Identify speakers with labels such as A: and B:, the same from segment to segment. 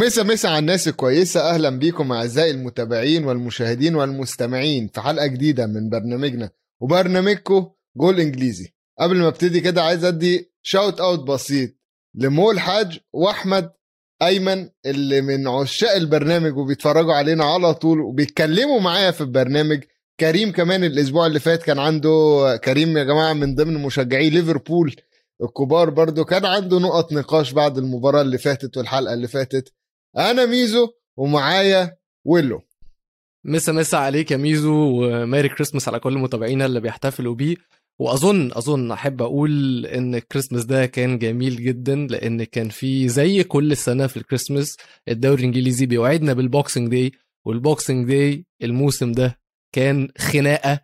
A: ومسا مسا على الناس الكويسة. أهلا بيكم أعزائي المتابعين والمشاهدين والمستمعين في حلقة جديدة من برنامجنا وبرنامجكم جول إنجليزي. قبل ما أبتدي كده عايز أدي شاوت أوت بسيط لمول حاج وأحمد أيمن اللي من عشاق البرنامج وبيتفرجوا علينا على طول وبيتكلموا معايا في البرنامج. كريم كمان الأسبوع اللي فات كان عنده كريم يا جماعة من ضمن مشجعي ليفربول الكبار برضو كان عنده نقط نقاش بعد المباراة اللي فاتت والحلقة اللي فاتت. أنا ميزو ومعايا ويلو.
B: مسا مسا عليك يا ميزو و merry Christmas على كل متابعينا اللي بيحتفلوا بيه. وأظن أظن أحب أقول إن الكريسماس ده كان جميل جدا لأن كان في زي كل سنه في الكريسماس الدوري الإنجليزي بيوعدنا بال Boxing Day. وال Boxing Day الموسم ده كان خناقة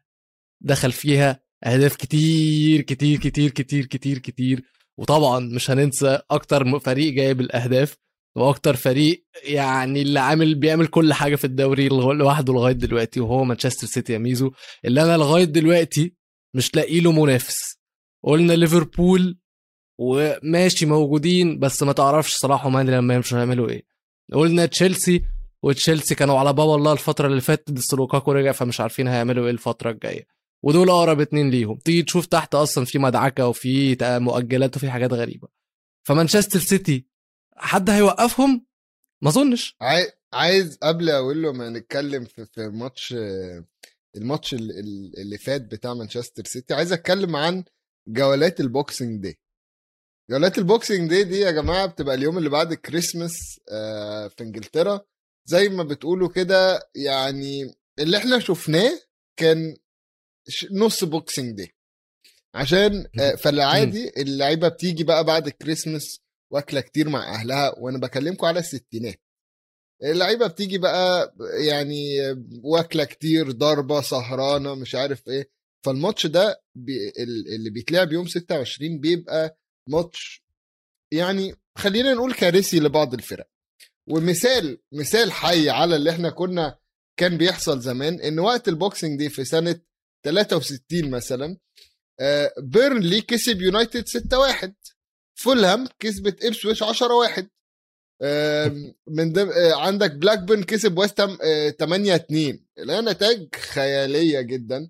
B: دخل فيها أهداف كتير كتير كتير كتير كتير كتير. وطبعا مش هننسى أكتر فريق جايب الأهداف وأكتر فريق يعني اللي عامل بيعمل كل حاجة في الدوري لوحده لغاية دلوقتي وهو مانشستر سيتي يا ميزو. اللي أنا لغاية دلوقتي مش لاقي له منافس. قلنا ليفربول وماشي موجودين بس ما تعرفش صلاح وماني لما يمشوا هيعملوا إيه. قلنا تشيلسي وتشيلسي كانوا على باب الله الفترة اللي فاتت بس لوكاكو رجع فمش عارفين هيعملوا إيه الفترة الجاية. ودول أقرب اتنين ليهم. تيجي تشوف تحت أصلا في مدعكة وفي مؤجلات وفي حاجات غريبة. فمانشستر سيتي حد هيوقفهم؟ ما أظنش.
A: عايز قبل أقول له ما نتكلم في في ماتش الماتش اللي فات بتاع مانشستر سيتي عايز أتكلم عن جولات ال Boxing Day. جولات ال Boxing Day دي يا جماعة بتبقى اليوم اللي بعد الكريسماس آه، في إنجلترا. زي ما بتقولوا كده يعني اللي إحنا شفناه كان نص Boxing Day. عشان آه، فالعادي اللعيبة بتيجي بقى بعد الكريسماس واكلة كتير مع أهلها وأنا بكلمكم على الستينات. اللعيبة بتيجي بقى يعني واكلة كتير ضربة سهرانة مش عارف إيه. فالماتش ده بي اللي بيتلعب يوم 26 بيبقى ماتش يعني خلينا نقول كارثي لبعض الفرق. ومثال مثال حي على اللي إحنا كنا كان بيحصل زمان إن وقت ال Boxing Day في سنة 63 مثلا آه، بيرنلي كسب يونايتد 6-1 فولهام كسبت إبسويتش 10-1 من دم... آه، عندك بلاك بيرن كسب ويست هام 8 2 لا نتائج خيالية جدا.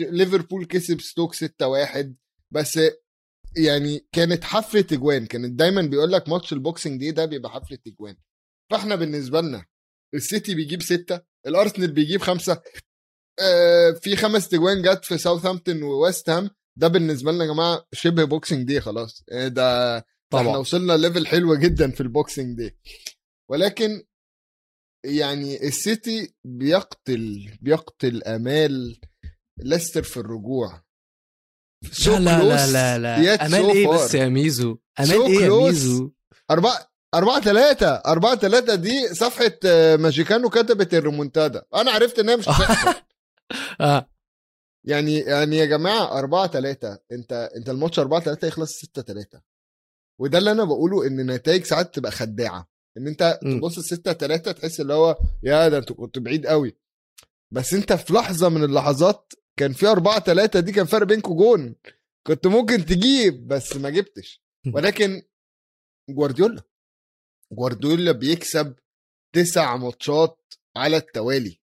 A: ليفربول كسب ستوك 6 1 بس يعني كانت حفلة اجوان كانت دايما بيقول لك ماتش ال Boxing Day ده بيبقى حفلة اجوان فإحنا بالنسبة لنا السيتي بيجيب ستة الأرسنال بيجيب خمسة. آه، في خمس اجوان جت في ساوثهامبتون وويست هام. ده بالنسبة لنا يا جماعة شبه Boxing Day خلاص. آه، ده طبعا إحنا وصلنا level حلوة جدا في ال Boxing Day ولكن يعني السيتي بيقتل بيقتل آمال ليستر في الرجوع.
B: لا لا لا لا, لا. آمال إيه بس يا ميزو؟ آمال إيه يا ميزو؟
A: أربعة أربعة ثلاثة أربعة ثلاثة دي صفحة آه، ماجيكانو كتبت الريمونتادا. أنا عرفت إنها مش هتحصل.
B: آه.
A: يعني يعني يا جماعة أربعة ثلاثة أنت أنت الماتش أربعة ثلاثة يخلص ستة ثلاثة وده اللي أنا بقوله إن النتائج ساعات تبقى خداعة. إن أنت تبص 6 3 تحس اللي هو يا ده انت كنت بعيد قوي بس أنت في لحظة من اللحظات كان في 4 3 دي كان فرق بينكم جون. كنت ممكن تجيب بس ما جبتش. ولكن جوارديولا جوارديولا بيكسب تسع ماتشات على التوالي.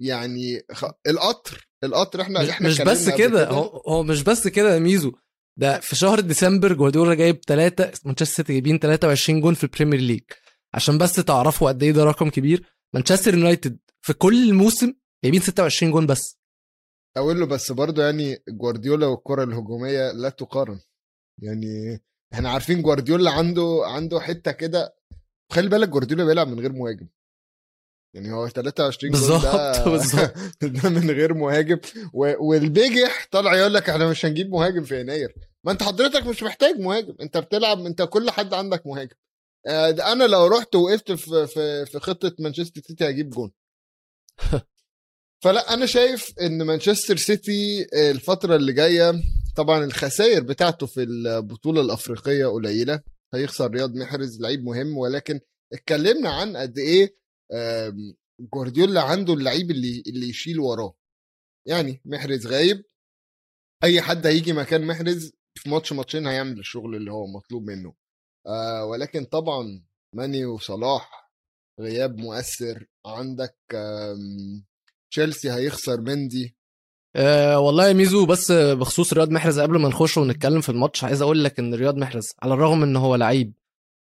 A: يعني خ... القطر القطر إحنا إحنا
B: مش بس كده هو هو مش بس كده يا ميزو. ده في شهر ديسمبر جوارديولا جايب 3 مانشستر سيتي جايبين 23 جون في ال Premier League عشان بس تعرفوا قد إيه ده رقم كبير. مانشستر يونايتد في كل الموسم جايبين 26 جون بس.
A: أقول له بس برضه يعني جوارديولا والكرة الهجومية لا تقارن. يعني إحنا عارفين جوارديولا عنده عنده حتة كده. خلي بالك جوارديولا بيلعب من غير مهاجم. يعني هو 23
B: بالظبط ده بالظبط.
A: ده من غير مهاجم. والبيجح طالع يقول لك إحنا مش هنجيب مهاجم في يناير. ما انت حضرتك مش محتاج مهاجم. انت بتلعب انت كل حد عندك مهاجم. آه، أنا لو رحت وقفت في في في خطة مانشستر سيتي هجيب جون. فلا أنا شايف ان مانشستر سيتي الفترة اللي جاية طبعا الخسائر بتاعته في البطولة الأفريقية قليلة. هيخسر رياض محرز لعيب مهم ولكن اتكلمنا عن قد إيه جوارديولا عنده اللعيب اللي اللي يشيل وراه. يعني محرز غايب أي حد هيجي مكان محرز في ماتش ماتشين هيعمل الشغل اللي هو مطلوب منه. آه ولكن طبعا ماني وصلاح غياب مؤثر. عندك تشيلسي هيخسر مندي.
B: أه والله يا ميزو بس بخصوص رياض محرز قبل ما نخش ونتكلم في الماتش عايز أقول لك إن رياض محرز على الرغم إن هو لعيب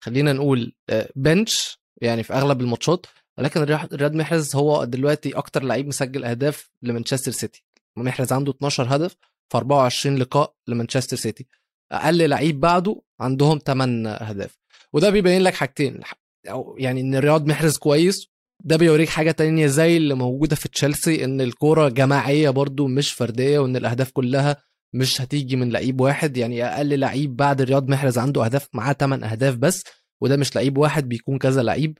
B: خلينا نقول آه، بنش يعني في أغلب الماتشات ولكن رياض محرز هو دلوقتي أكتر لعيب مسجل أهداف لمانشستر سيتي. محرز عنده 12 هدف في 24 لقاء لمانشستر سيتي. أقل لعيب بعده عندهم 8 أهداف. وده بيبين لك حاجتين. يعني إن رياض محرز كويس ده بيوريك حاجة تانية زي اللي موجودة في تشيلسي إن الكورة جماعية برضو مش فردية وإن الأهداف كلها مش هتيجي من لعيب واحد. يعني أقل لعيب بعد رياض محرز عنده أهداف معاه 8 أهداف بس وده مش لعيب واحد بيكون كذا لعيب.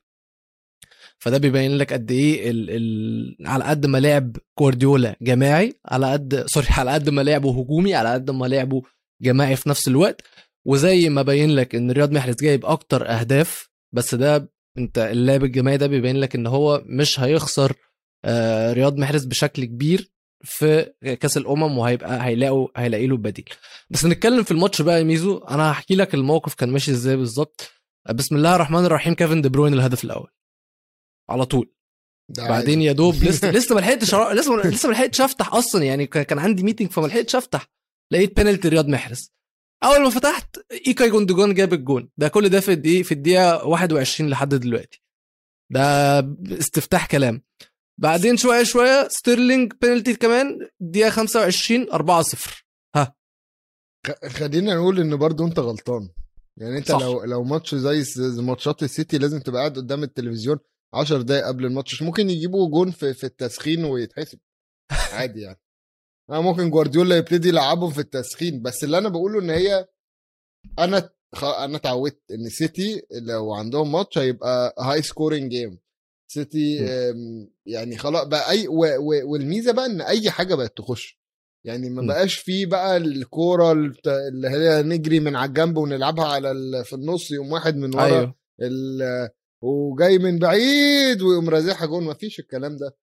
B: فده بيبين لك قد إيه ال... ال... على قد ما لعب جوارديولا جماعي على قد sorry على قد ما لعبه هجومي على قد ما لعبه جماعي في نفس الوقت. وزي ما باين لك إن رياض محرز جايب أكتر أهداف بس ده أنت اللعب الجماعي ده بيبين لك إن هو مش هيخسر آه، رياض محرز بشكل كبير في كأس الأمم وهيبقى هيلاقوا هيلاقي له بديل. بس نتكلم في الماتش بقى يا ميزو. أنا هحكي لك الموقف كان ماشي إزاي بالظبط. بسم الله الرحمن الرحيم كيفن دي بروين الهدف الأول. على طول. بعدين. يا دوب لسه لسه ما لحقتش لسه لسه ما لحقتش أفتح أصلا يعني كان عندي meeting فما لحقتش أفتح. لقيت بينالتي رياض محرز. أول ما فتحت إيكاي جوندوجان جاب الجون. ده كل ده في الدقيقه في الدقيقة 21 لحد دلوقتي. ده استفتاح كلام. بعدين شوية شوية ستيرلينج بينالتي كمان دقيقة 25 4 0
A: خ- خلينا نقول إن برضو أنت غلطان. يعني أنت
B: صح.
A: لو لو ماتش زي ماتشات السيتي لازم تبقى قاعد قدام التلفزيون 10 دقايق قبل الماتش مش ممكن يجيبوا جون في, في التسخين ويتحسب. عادي يعني. أنا ممكن جوارديولا يبتدي يلعبهم في التسخين بس اللي أنا بقوله إن هي أنا خ... أنا اتعودت إن سيتي لو عندهم ماتش هيبقى high scoring game سيتي يعني خلاص بقى أي و... و... والميزة بقى إن أي حاجة بقت تخش. يعني ما. بقاش فيه بقى الكورة اللي هي نجري من على الجنب ونلعبها على ال... في النص يقوم واحد من ورا ال... وجاي من بعيد ويقوم رازعها جون ما فيش الكلام ده.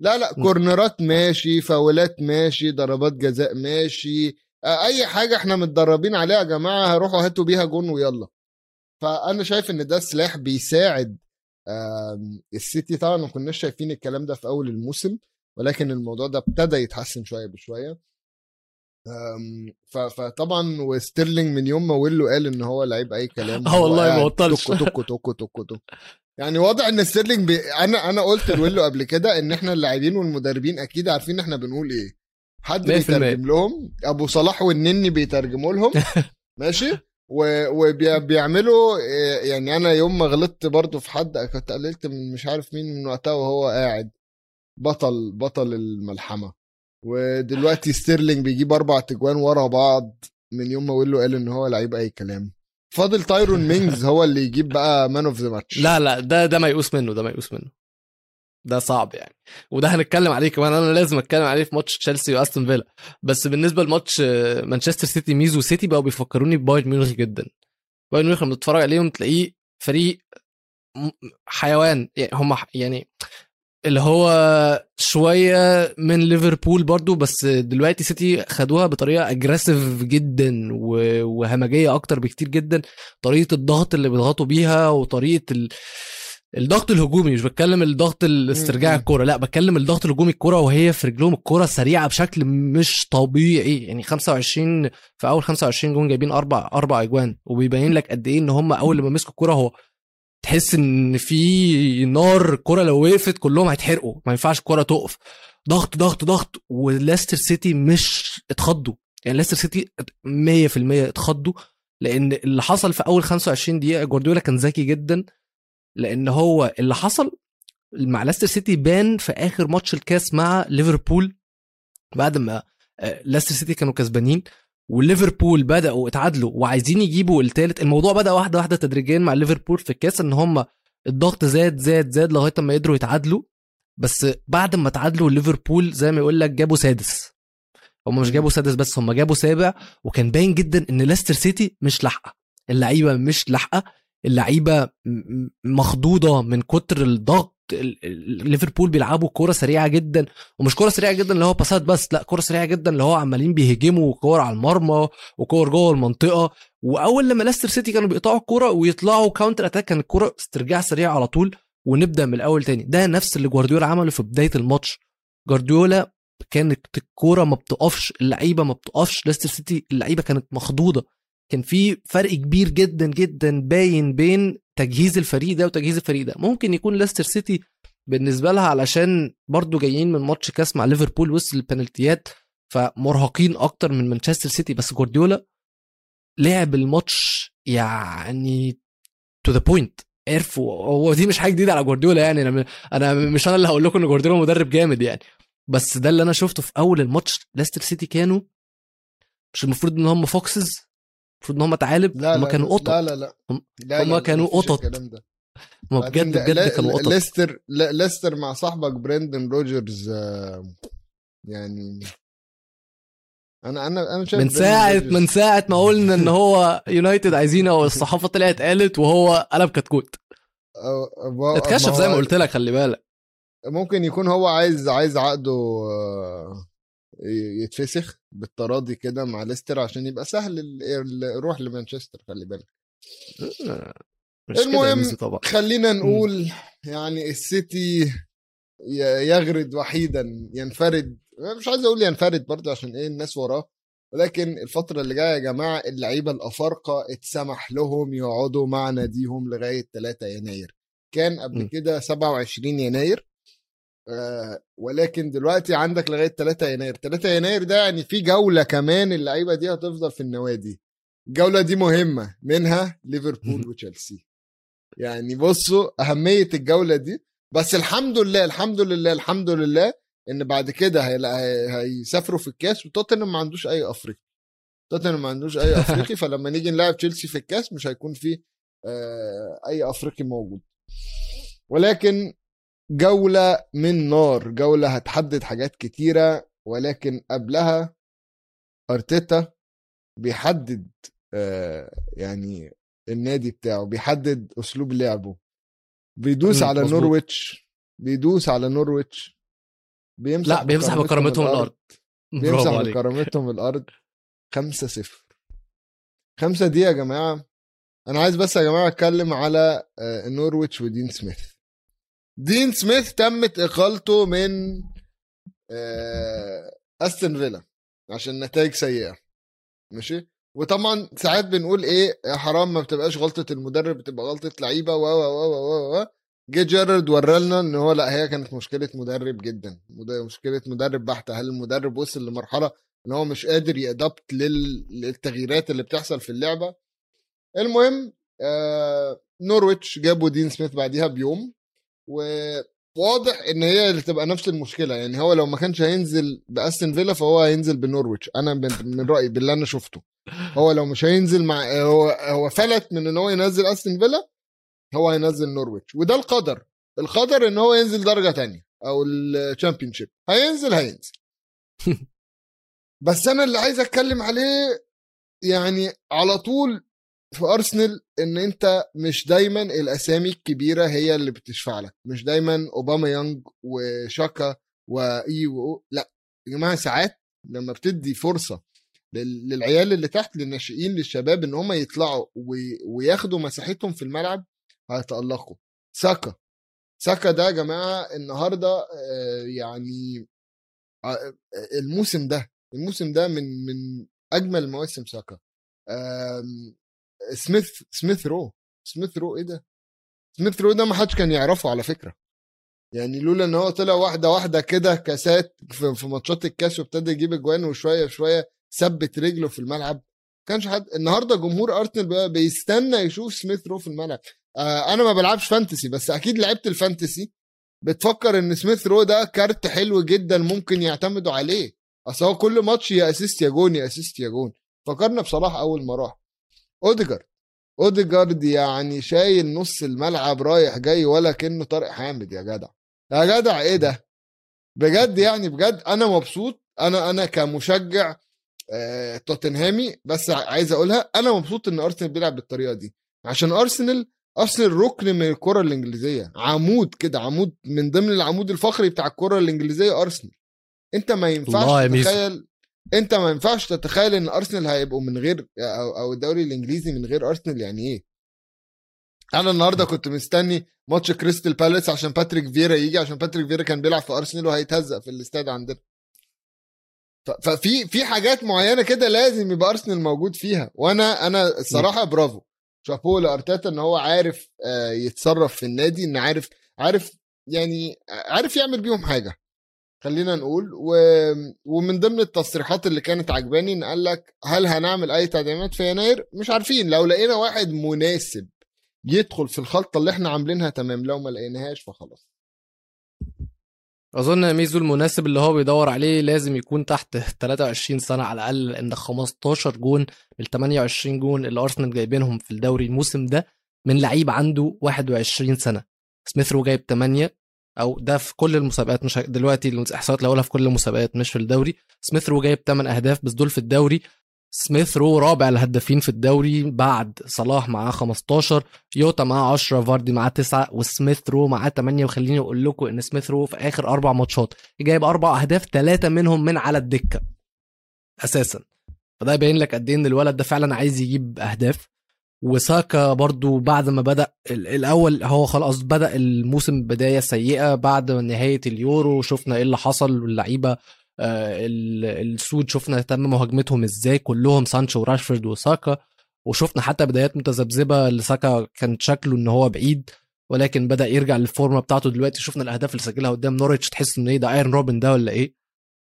A: لا لا. كورنرات ماشي فاولات ماشي ضربات جزاء ماشي. أي حاجة إحنا متدربين عليها يا جماعة هروحوا هاتوا بيها جون ويلا. فأنا شايف إن ده سلاح بيساعد السيتي. طبعا ما كناش شايفين الكلام ده في أول الموسم ولكن الموضوع ده ابتدى يتحسن شوية بشوية. فطبعا وستيرلينج من يوم ما ويلو قال إن هو لعيب أي كلام
B: آه
A: هو
B: والله ما بطلش.
A: توكو توكو توكو توكو يعني واضح إن ستيرلينج بي... أنا أنا قلت لويلو قبل كده إن إحنا اللاعبين والمدربين أكيد عارفين إحنا بنقول إيه. حد
B: 100%.
A: بيترجم لهم أبو صلاح والنني بيترجموا لهم. ماشي؟ وبيعملوا يعني أنا يوم ما غلطت برضو في حد كنت قللت من مش عارف مين من وقتها وهو قاعد. بطل بطل الملحمة. ودلوقتي ستيرلينج بيجيب أربع تجوان ورا بعض من يوم ما ويلو قال إن هو لعيب أي كلام. فاضل تايرون مينجز هو اللي يجيب بقى man of the match
B: لا لا ده ده ميؤوس منه ده ميؤوس منه. ده صعب يعني. وده هنتكلم عليه كمان أنا لازم أتكلم عليه في ماتش تشيلسي وأستون فيلا. بس بالنسبة لماتش مانشستر سيتي ميزو سيتي بقوا بيفكروني ببايرن ميونخ جدا. بايرن ميونخ لما تتفرج عليهم تلاقيه فريق حيوان. يعني هم يعني اللي هو شوية من ليفربول برضو بس دلوقتي سيتي خدوها بطريقة اجريسيف جدا وهمجية أكتر بكتير جدا طريقة الضغط اللي بيضغطوا بيها وطريقة ال... الضغط الهجومي مش بتكلم الضغط الاسترجاع. الكورة لا بتكلم الضغط الهجومي الكورة وهي في رجلهم الكورة سريعة بشكل مش طبيعي يعني 25 في أول 25 جون جايبين أربع أربع أجوان وبيبين لك قد إيه إن هم أول لما مسكوا الكورة هو تحس إن في نار الكوره لو وقفت كلهم هيتحرقوا. ما ينفعش الكوره تقف. ضغط ضغط ضغط. وليستر سيتي مش اتخضوا. يعني ليستر سيتي 100% اتخضوا. لأن اللي حصل في أول 25 دقيقة جوارديولا كان ذكي جدا. لأن هو اللي حصل مع ليستر سيتي بان في آخر ماتش الكاس مع ليفربول. بعد ما آه، ليستر سيتي كانوا كسبانين. وليفربول بدأوا اتعادلوا وعايزين يجيبوا الثالث الموضوع بدأ واحدة واحدة تدريجيا مع ليفربول في الكاس إن هم الضغط زاد زاد زاد لغاية ما قدروا يتعادلوا. بس بعد ما تعادلوا ليفربول زي ما يقول لك جابوا سادس. هم مش جابوا سادس بس هم جابوا سابع. وكان باين جدا إن ليستر سيتي مش لاحقة. اللعيبة مش لاحقة. اللعيبة مخضوضة من كتر الضغط. ال- ال- ليفربول بيلعبوا كورة سريعة جدا ومش كورة سريعة جدا اللي هو باسات بس لا كورة سريعة جدا اللي هو عمالين بيهجموا كور على المرمى وكور جوه المنطقة. وأول لما لاستر سيتي كانوا بيقطعوا الكورة ويطلعوا counter attack كان الكوره استرجاع سريع على طول ونبدأ من الأول تاني. ده نفس اللي جوارديولا عمله في بداية الماتش. جوارديولا كانت الكورة ما بتقفش اللعيبة ما بتقفش ليستر سيتي اللعيبة كانت مخضوضة. كان في فرق كبير جدا جدا باين بين تجهيز الفريق ده وتجهيز الفريق ده. ممكن يكون ليستر سيتي بالنسبة لها علشان برضو جايين من ماتش كاس مع ليفربول وسط البنالتيات فمرهقين أكتر من مانشستر سيتي. بس جوارديولا لعب الماتش يعني to the point عرف هو دي مش حاجة جديدة على جوارديولا يعني. أنا أنا مش أنا اللي هقول لكم إن جوارديولا مدرب جامد يعني. بس ده اللي أنا شفته في أول الماتش ليستر سيتي كانوا مش المفروض إن هم Foxes المفروض إن هم ثعالب
A: لا
B: هم
A: لا
B: كانوا قطط.
A: لا لا لا.
B: هم-
A: لا
B: هم
A: لا،
B: كانوا قطط. هم
A: بعدين
B: بجد بجد كانوا قطط.
A: ليستر ليستر مع صاحبك بريندن روجرز آه، يعني أنا أنا أنا شايف
B: من
A: ساعة
B: من ساعة ما قلنا إن هو يونايتد عايزينه والصحافة طلعت قالت وهو قلب كتكوت. اتكشف
A: ما
B: زي ما قلت لك خلي بالك.
A: ممكن يكون هو عايز عايز عقده آه، يتفسخ بالتراضي كده مع ليستر عشان يبقى سهل ال- ال- يروح لمانشستر خلي بالك.
B: مش كده يا
A: المهم،
B: طبعا.
A: خلينا نقول يعني السيتي يغرد وحيدا ينفرد مش عايز أقول ينفرد برضه عشان إيه الناس وراه ولكن الفترة اللي جاية يا جماعة اللعيبة الأفارقة اتسمح لهم يقعدوا مع ناديهم لغاية 3 يناير. كان قبل. كده 27 يناير آه ولكن دلوقتي عندك لغاية 3 يناير. 3 يناير ده يعني في جولة كمان اللعيبة دي هتفضل في النوادي. الجولة دي مهمة منها ليفربول وتشيلسي. يعني بصوا أهمية الجولة دي. بس الحمد لله الحمد لله الحمد لله إن بعد كده هي- هي- هيسافروا في الكاس وتوتنهام ما عندوش أي أفريقي. توتنهام ما عندوش أي أفريقي فلما نيجي نلعب تشيلسي في الكاس مش هيكون في آه، أي أفريقي موجود. ولكن جولة من نار. جولة هتحدد حاجات كتيرة ولكن قبلها أرتيتا بيحدد آه، يعني النادي بتاعه بيحدد أسلوب لعبه. بيدوس على. نورويتش. بيدوس على نورويتش. بيمسح
B: لا بيمسح بكرامتهم الأرض.
A: بيمسح بكرامتهم الأرض 5 0 5 دي يا جماعة. أنا عايز بس يا جماعة أتكلم على آه، نورويتش ودين سميث. دين سميث تمت إقالته من آه، أستون فيلا عشان نتائج سيئة. ماشي؟ وطبعا ساعات بنقول إيه حرام ما بتبقاش غلطة المدرب بتبقى غلطة لعيبة و و و و جه جيرارد ورانا إن هو لأ هي كانت مشكلة مدرب جدا. مشكلة مدرب بحته هل المدرب وصل لمرحلة إن هو مش قادر يأدبت لل... للتغييرات اللي بتحصل في اللعبة؟ المهم آه نورويتش جابوا دين سميث بعديها بيوم. وواضح إن هي اللي تبقى نفس المشكلة. يعني هو لو ما كانش هينزل بأستون فيلا فهو هينزل بنورويتش. أنا من, رأيي باللي أنا شفته. هو لو مش هينزل مع هو هو فلت من إن هو ينزل أستون فيلا هو هينزل نورويتش. وده القدر. القدر إن هو ينزل درجة تانية أو ال Championship هينزل هينزل. بس أنا اللي عايز أتكلم عليه يعني على طول في أرسنال إن أنت مش دايما الأسامي الكبيرة هي اللي بتشفع لك. مش دايما أوباما يانج وشاكا وإي و لأ. يا جماعة ساعات لما بتدي فرصة لل- للعيال اللي تحت للناشئين للشباب إن هم يطلعوا وي- وياخدوا مساحتهم في الملعب هيتألقوا. ساكا. ساكا ده يا جماعة النهارده آه، يعني آه، الموسم ده الموسم ده من من أجمل مواسم ساكا. سميث سميث رو. سميث رو إيه ده؟ سميث رو ده ما حدش كان يعرفه على فكرة. يعني لولا إن هو طلع واحدة واحدة كده كاسات في, ماتشات الكاس وابتدى يجيب أجوان وشوية شوية ثبت رجله في الملعب. كانش حد النهارده جمهور ارسنال بقى بيستنى يشوف سميث رو في الملعب. آه أنا ما بلعبش fantasy بس أكيد لعبت ال fantasy. بتفكر إن سميث رو ده كارت حلو جدا ممكن يعتمدوا عليه. أصل هو كل ماتش يا assist يا جون يا assist يا جون. فكرنا بصلاح أول ما راح. أوديجارد. أوديجارد يعني شايل نص الملعب رايح جاي ولا كأنه طارق حامد يا جدع. يا جدع إيه ده؟ بجد يعني بجد أنا مبسوط. أنا أنا كمشجع آه، توتنهامي بس عايز أقولها أنا مبسوط إن أرسنال بيلعب بالطريقة دي. عشان أرسنال ارسنال ركن من الكرة الإنجليزية. عمود كده عمود من ضمن العمود الفقري بتاع الكرة الإنجليزية أرسنال. أنت ما ينفعش. تتخيل انت ما ينفعش تتخيل ان أرسنال هيبقوا من غير أو, أو الدوري الإنجليزي من غير أرسنال يعني إيه؟ أنا النهارده كنت مستني ماتش كريستال بالاس عشان باتريك فيرا يجي عشان باتريك فيرا كان بيلعب في أرسنال وهيتهزق في الاستاد عندنا. ففي في حاجات معينة كده لازم يبقى أرسنال موجود فيها وأنا أنا الصراحة برافو. شابو لأرتيتا إن هو عارف آه، يتصرف في النادي إن عارف عارف يعني عارف يعمل بيهم حاجة. خلينا نقول و... ومن ضمن التصريحات اللي كانت عجباني إن قال لك هل هنعمل أي تدعيمات في يناير؟ مش عارفين لو لقينا واحد مناسب يدخل في الخلطة اللي إحنا عاملينها تمام لو ما لقيناهاش فخلاص.
B: أظن ميزو المناسب اللي هو بيدور عليه لازم يكون تحت 23 سنة على الأقل لأن 15 جون من 28 جون اللي أرسنال جايبينهم في الدوري الموسم ده من لعيب عنده 21 سنة. سميث رو جايب 8 أو ده في كل المسابقات مش دلوقتي الاحصائيات هقولها في كل المسابقات مش في الدوري. سميث رو جايب 8 أهداف بس دول في الدوري. سميث رو رابع الهدافين في الدوري بعد صلاح معاه 15 جوتا معاه 10 ڤاردي معاه 9 وسميث رو معاه 8 وخليني أقول لكم إن سميث رو في آخر أربع ماتشات جايب أربع أهداف ثلاثة منهم من على الدكة أساسا. فده يبين لك قد إيه إن الولد ده فعلا عايز يجيب أهداف. وساكا برضو بعد ما بدأ ال- الأول هو خلاص بدأ الموسم بداية سيئة بعد نهاية اليورو شفنا إيه اللي حصل واللعيبة آه، ال- السود شفنا تم مهاجمتهم إزاي كلهم سانشو وراشفورد وساكا وشفنا حتى بدايات متذبذبة لساكا كان شكله إن هو بعيد ولكن بدأ يرجع للفورمة بتاعته دلوقتي شفنا الأهداف اللي سجلها قدام نورويتش تحس إن إيه ده آرين روبن ده ولا إيه؟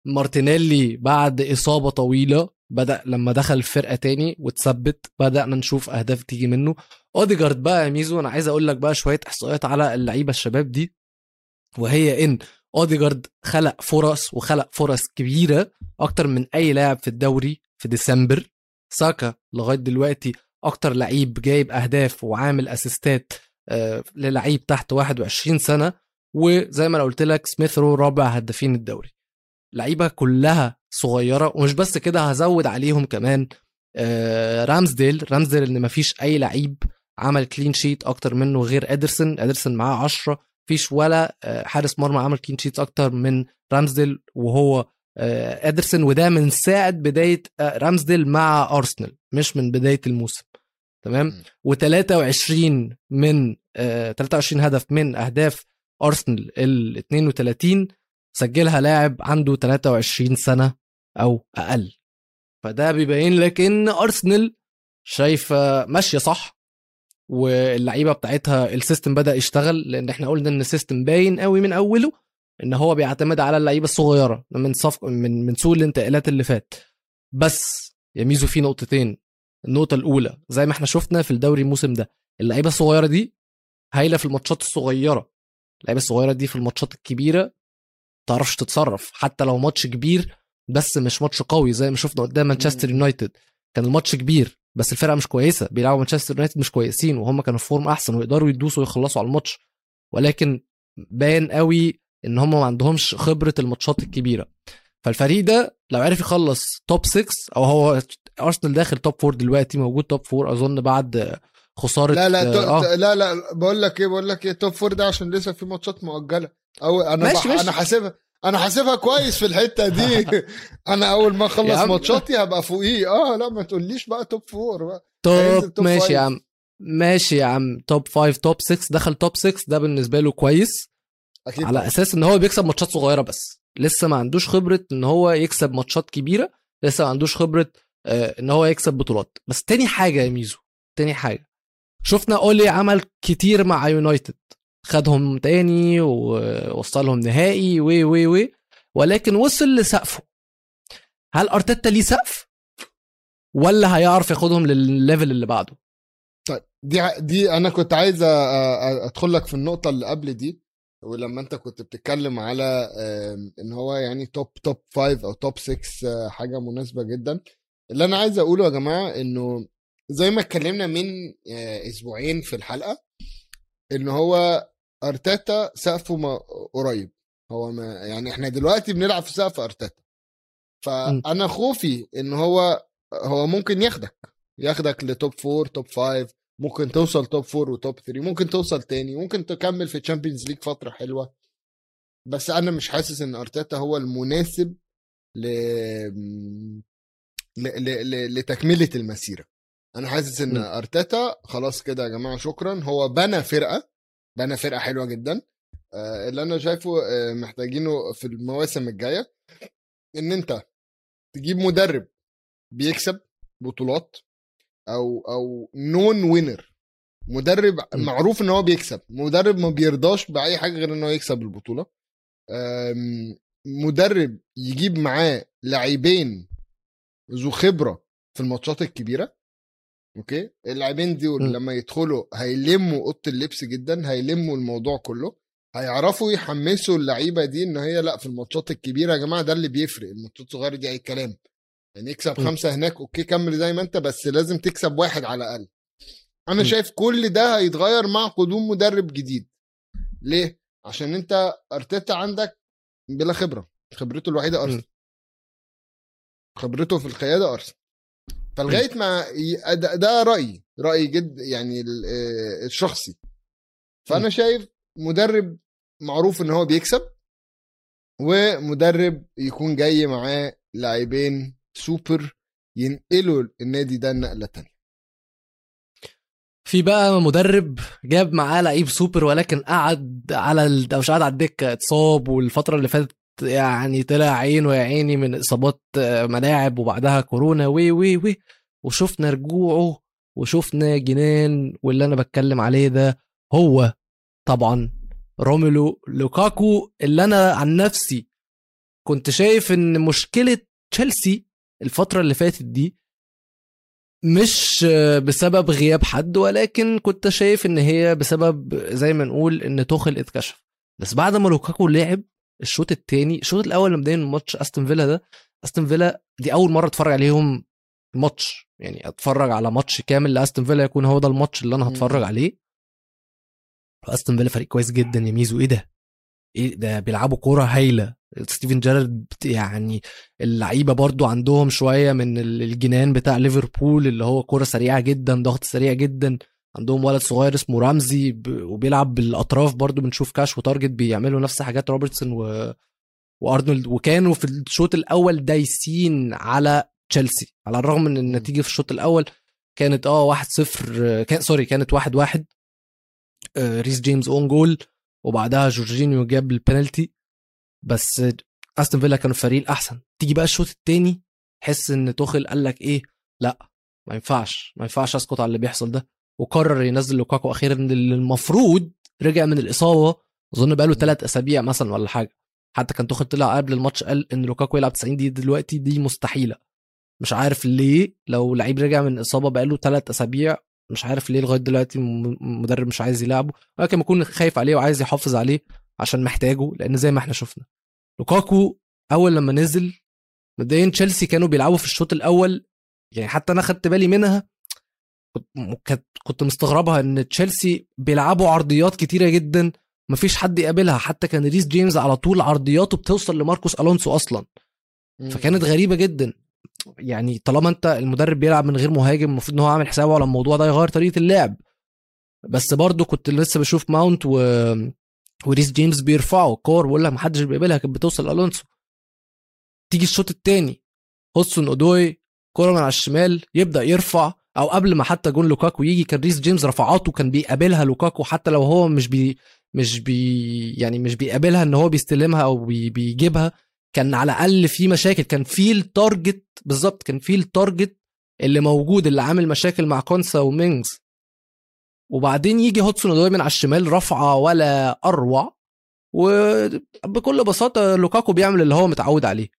B: مارتينيلي بعد إصابة طويلة بدأ لما دخل الفرقة تاني وتثبت بدأنا نشوف أهداف تيجي منه. أوديجارد بقى يا ميزو أنا عايز أقول لك بقى شوية إحصائيات على اللعيبة الشباب دي. وهي إن أوديجارد خلق فرص وخلق فرص كبيرة أكتر من أي لاعب في الدوري في ديسمبر. ساكا لغاية دلوقتي أكتر لعيب جايب أهداف وعامل assist ات آه، للعيب تحت 21 سنة. وزي ما أنا قلت لك سميث رو رابع هدافين الدوري. لعيبة كلها صغيرة ومش بس كده هزود عليهم كمان آه، رامزديل. رامزديل إن مفيش أي لعيب عمل clean sheet أكتر منه غير إدرسون. إدرسون معاه 10 فيش ولا آه، حارس مرمى عمل clean sheet أكتر من رامزديل وهو آه، إدرسون. وده من ساعة بداية رامزديل مع أرسنال مش من بداية الموسم. تمام؟
A: م.
B: و23 من آه، 23 هدف من أهداف أرسنال ال 32 سجلها لاعب عنده 23 سنة أو أقل. فده بيبين لك إن أرسنال شايفة ماشية صح واللعيبة بتاعتها ال system بدأ يشتغل لأن إحنا قلنا إن ال system باين قوي من أوله إن هو بيعتمد على اللعيبة الصغيرة من صف من من سوق الانتقالات اللي فات. بس يا ميزو في نقطتين. النقطة الأولى زي ما إحنا شفنا في الدوري الموسم ده اللعيبة الصغيرة دي هايلة في الماتشات الصغيرة. اللعيبة الصغيرة دي في الماتشات الكبيرة ما تعرفش تتصرف حتى لو ماتش كبير بس مش ماتش قوي زي ما شفنا قدام مانشستر يونايتد كان الماتش كبير بس الفرقة مش كويسة بيلعبوا مانشستر يونايتد مش كويسين وهم كانوا في form أحسن ويقدروا يدوسوا ويخلصوا على الماتش ولكن باين قوي إن هم ما عندهمش خبرة الماتشات الكبيرة فالفريق ده لو عرف يخلص top 6 أو هو ارسنال داخل top 4 دلوقتي موجود top 4 أظن بعد خسارة
A: لا لا.
B: آه.
A: لا لا بقول لك إيه بقول لك إيه top four ده عشان لسه في ماتشات مؤجلة أو أنا
B: ماشي،
A: بح...
B: ماشي.
A: أنا حاسبها أنا حاسبها كويس في الحتة دي. أنا أول ما
B: أخلص.
A: ماتشاتي هبقى فوقيه. آه لا ما تقوليش بقى top four بقى. top
B: ماشي
A: five.
B: يا عم. ماشي يا عم. top 5 top 6 دخل top 6 ده بالنسبة له كويس.
A: أكيد
B: على
A: طبعاً.
B: أساس إن هو بيكسب ماتشات صغيرة بس. لسه ما عندوش خبرة إن هو يكسب ماتشات كبيرة. لسه ما عندوش خبرة آه، إن هو يكسب بطولات. بس تاني حاجة يا ميزو. تاني حاجة. شفنا Ole عمل كتير مع يونايتد. خدهم تاني ووصلهم نهائي و و و. ولكن وصل لسقفه. هل أرتيتا ليه سقف؟ ولا هيعرف ياخدهم للل level اللي بعده؟
A: طيب دي دي أنا كنت عايز أدخل لك في النقطة اللي قبل دي ولما أنت كنت بتتكلم على إن هو يعني top top 5 أو top 6 حاجة مناسبة جدا. اللي أنا عايز أقوله يا جماعة إنه زي ما اتكلمنا من آه، أسبوعين في الحلقة إن هو أرتيتا سقفه ما قريب. هو ما يعني إحنا دلوقتي بنلعب في سقف أرتيتا. فأنا خوفي إن هو هو ممكن ياخدك ياخدك ل top 4 top 5 ممكن توصل top four و top 3 ممكن توصل تاني ممكن تكمل في Champions League فترة حلوة. بس أنا مش حاسس إن أرتيتا هو المناسب ل... ل... ل... ل... لتكملة المسيرة. أنا حاسس
B: إن.
A: أرتيتا خلاص كده يا جماعة شكرا. هو بنى فرقة بنى فرقة حلوة جدا. آه، اللي أنا شايفه آه، محتاجينه في المواسم الجاية إن أنت تجيب مدرب بيكسب بطولات أو أو نون وينر مدرب. معروف إن هو بيكسب مدرب ما بيرضاش بأي حاجة غير إن هو يكسب البطولة. مدرب يجيب معاه لاعبين ذو خبرة في الماتشات الكبيرة. أوكي؟ اللاعبين دول. لما يدخلوا هيلموا أوضة اللبس جدا هيلموا الموضوع كله هيعرفوا يحمسوا اللعيبة دي إن هي لأ في الماتشات الكبيرة يا جماعة ده اللي بيفرق الماتشات الصغيرة دي أي كلام. يعني يكسب
B: م.
A: خمسة هناك أوكي كمل زي ما أنت بس لازم تكسب واحد على الأقل.
B: أنا.
A: شايف كل ده هيتغير مع قدوم مدرب جديد. ليه؟ عشان أنت أرتيتا عندك بلا خبرة خبرته الوحيدة أرسنال. خبرته في القيادة أرسنال. فلغاية ما ي- ده, رأيي رأيي جد يعني ال- الشخصي. فأنا شايف مدرب معروف إن هو بيكسب ومدرب يكون جاي معاه لاعبين سوبر ينقلوا النادي ده نقلة تانية.
B: في بقى مدرب جاب معاه لعيب سوبر ولكن قعد على ال... مش قعد على الدكة اتصاب والفترة اللي فاتت يعني طلع عينه يا عيني من إصابات آه، ملاعب وبعدها كورونا و و و. وشفنا رجوعه وشفنا جنان واللي أنا بتكلم عليه ده هو طبعا روميلو لوكاكو اللي أنا عن نفسي كنت شايف إن مشكلة تشيلسي الفترة اللي فاتت دي مش بسبب غياب حد ولكن كنت شايف إن هي بسبب زي ما نقول إن توخل اتكشف. بس بعد ما لوكاكو لعب الشوط الثاني الشوط الأول لما بدأنا ماتش أستون فيلا ده أستون فيلا دي أول مرة أتفرج عليهم ماتش يعني أتفرج على ماتش كامل لأستون فيلا يكون هو ده الماتش اللي أنا هتفرج. عليه. أستون فيلا فريق كويس جدا يا ميزو إيه ده؟ إيه ده؟ بيلعبوا كورة هايلة. ستيفن جيرارد يعني اللعيبة برضو عندهم شوية من ال- الجنان بتاع ليفربول اللي هو كورة سريعة جدا ضغط سريع جدا. عندهم ولد صغير اسمه رمزي ب- وبيلعب بالأطراف برضو بنشوف كاش وتارجت بيعملوا نفس حاجات روبرتسون و... وأرنولد. وكانوا في الشوط الأول دايسين على تشيلسي على الرغم من النتيجة في الشوط الأول كانت آه 1-0 كان sorry كانت 1-1 آه، ريس جيمس own goal وبعدها جورجينيو جاب البنالتي. بس أستون فيلا كانوا الفريق الأحسن. تيجي بقى الشوط الثاني تحس إن توخل قال لك إيه؟ لأ ما ينفعش ما ينفعش اسكت على اللي بيحصل ده. وقرر ينزل لوكاكو أخيرا اللي المفروض رجع من الإصابة. أظن بقى له ثلاث أسابيع مثلا ولا حاجة. حتى كان توخل طلع قبل الماتش قال إن لوكاكو يلعب 90 دقيقة دلوقتي دي مستحيلة. مش عارف ليه لو لعيب رجع من الاصابه بقى له ثلاث أسابيع مش عارف ليه لغاية دلوقتي م- مدرب مش عايز يلعبه. ولكن بيكون خايف عليه وعايز يحافظ عليه عشان محتاجه لأن زي ما إحنا شفنا لوكاكو أول لما نزل مبدئيا تشيلسي كانوا بيلعبوا في الشوط الأول يعني حتى أنا خدت بالي منها كنت- مستغربها إن تشيلسي بيلعبوا عرضيات كتيرة جدا مفيش حد يقابلها. حتى كان ريس جيمس على طول عرضياته بتوصل لماركوس ألونسو أصلا. فكانت غريبة جدا. يعني طالما أنت المدرب بيلعب من غير مهاجم المفروض إن هو عامل حسابه على الموضوع ده يغير طريقة اللعب. بس برضو كنت لسه بشوف ماونت و... وريس جيمس بيرفعوا كور ولا محدش بيقبلها كانت بتوصل لألونسو. تيجي الشوط الثاني هدسون أودوي كورة من على الشمال يبدأ يرفع. أو قبل ما حتى جون لوكاكو يجي كان ريس جيمس رفعاته كان بيقابلها لوكاكو حتى لو هو مش بي مش بي يعني مش بيقابلها إن هو بيستلمها أو بي بيجيبها كان على الأقل في مشاكل كان في التارجت بالظبط كان في التارجت اللي موجود اللي عامل مشاكل مع كونسا ومينجز وبعدين يجي هودسون اودوي من على الشمال رفعة ولا أروع وبكل بساطة لوكاكو بيعمل اللي هو متعود عليه.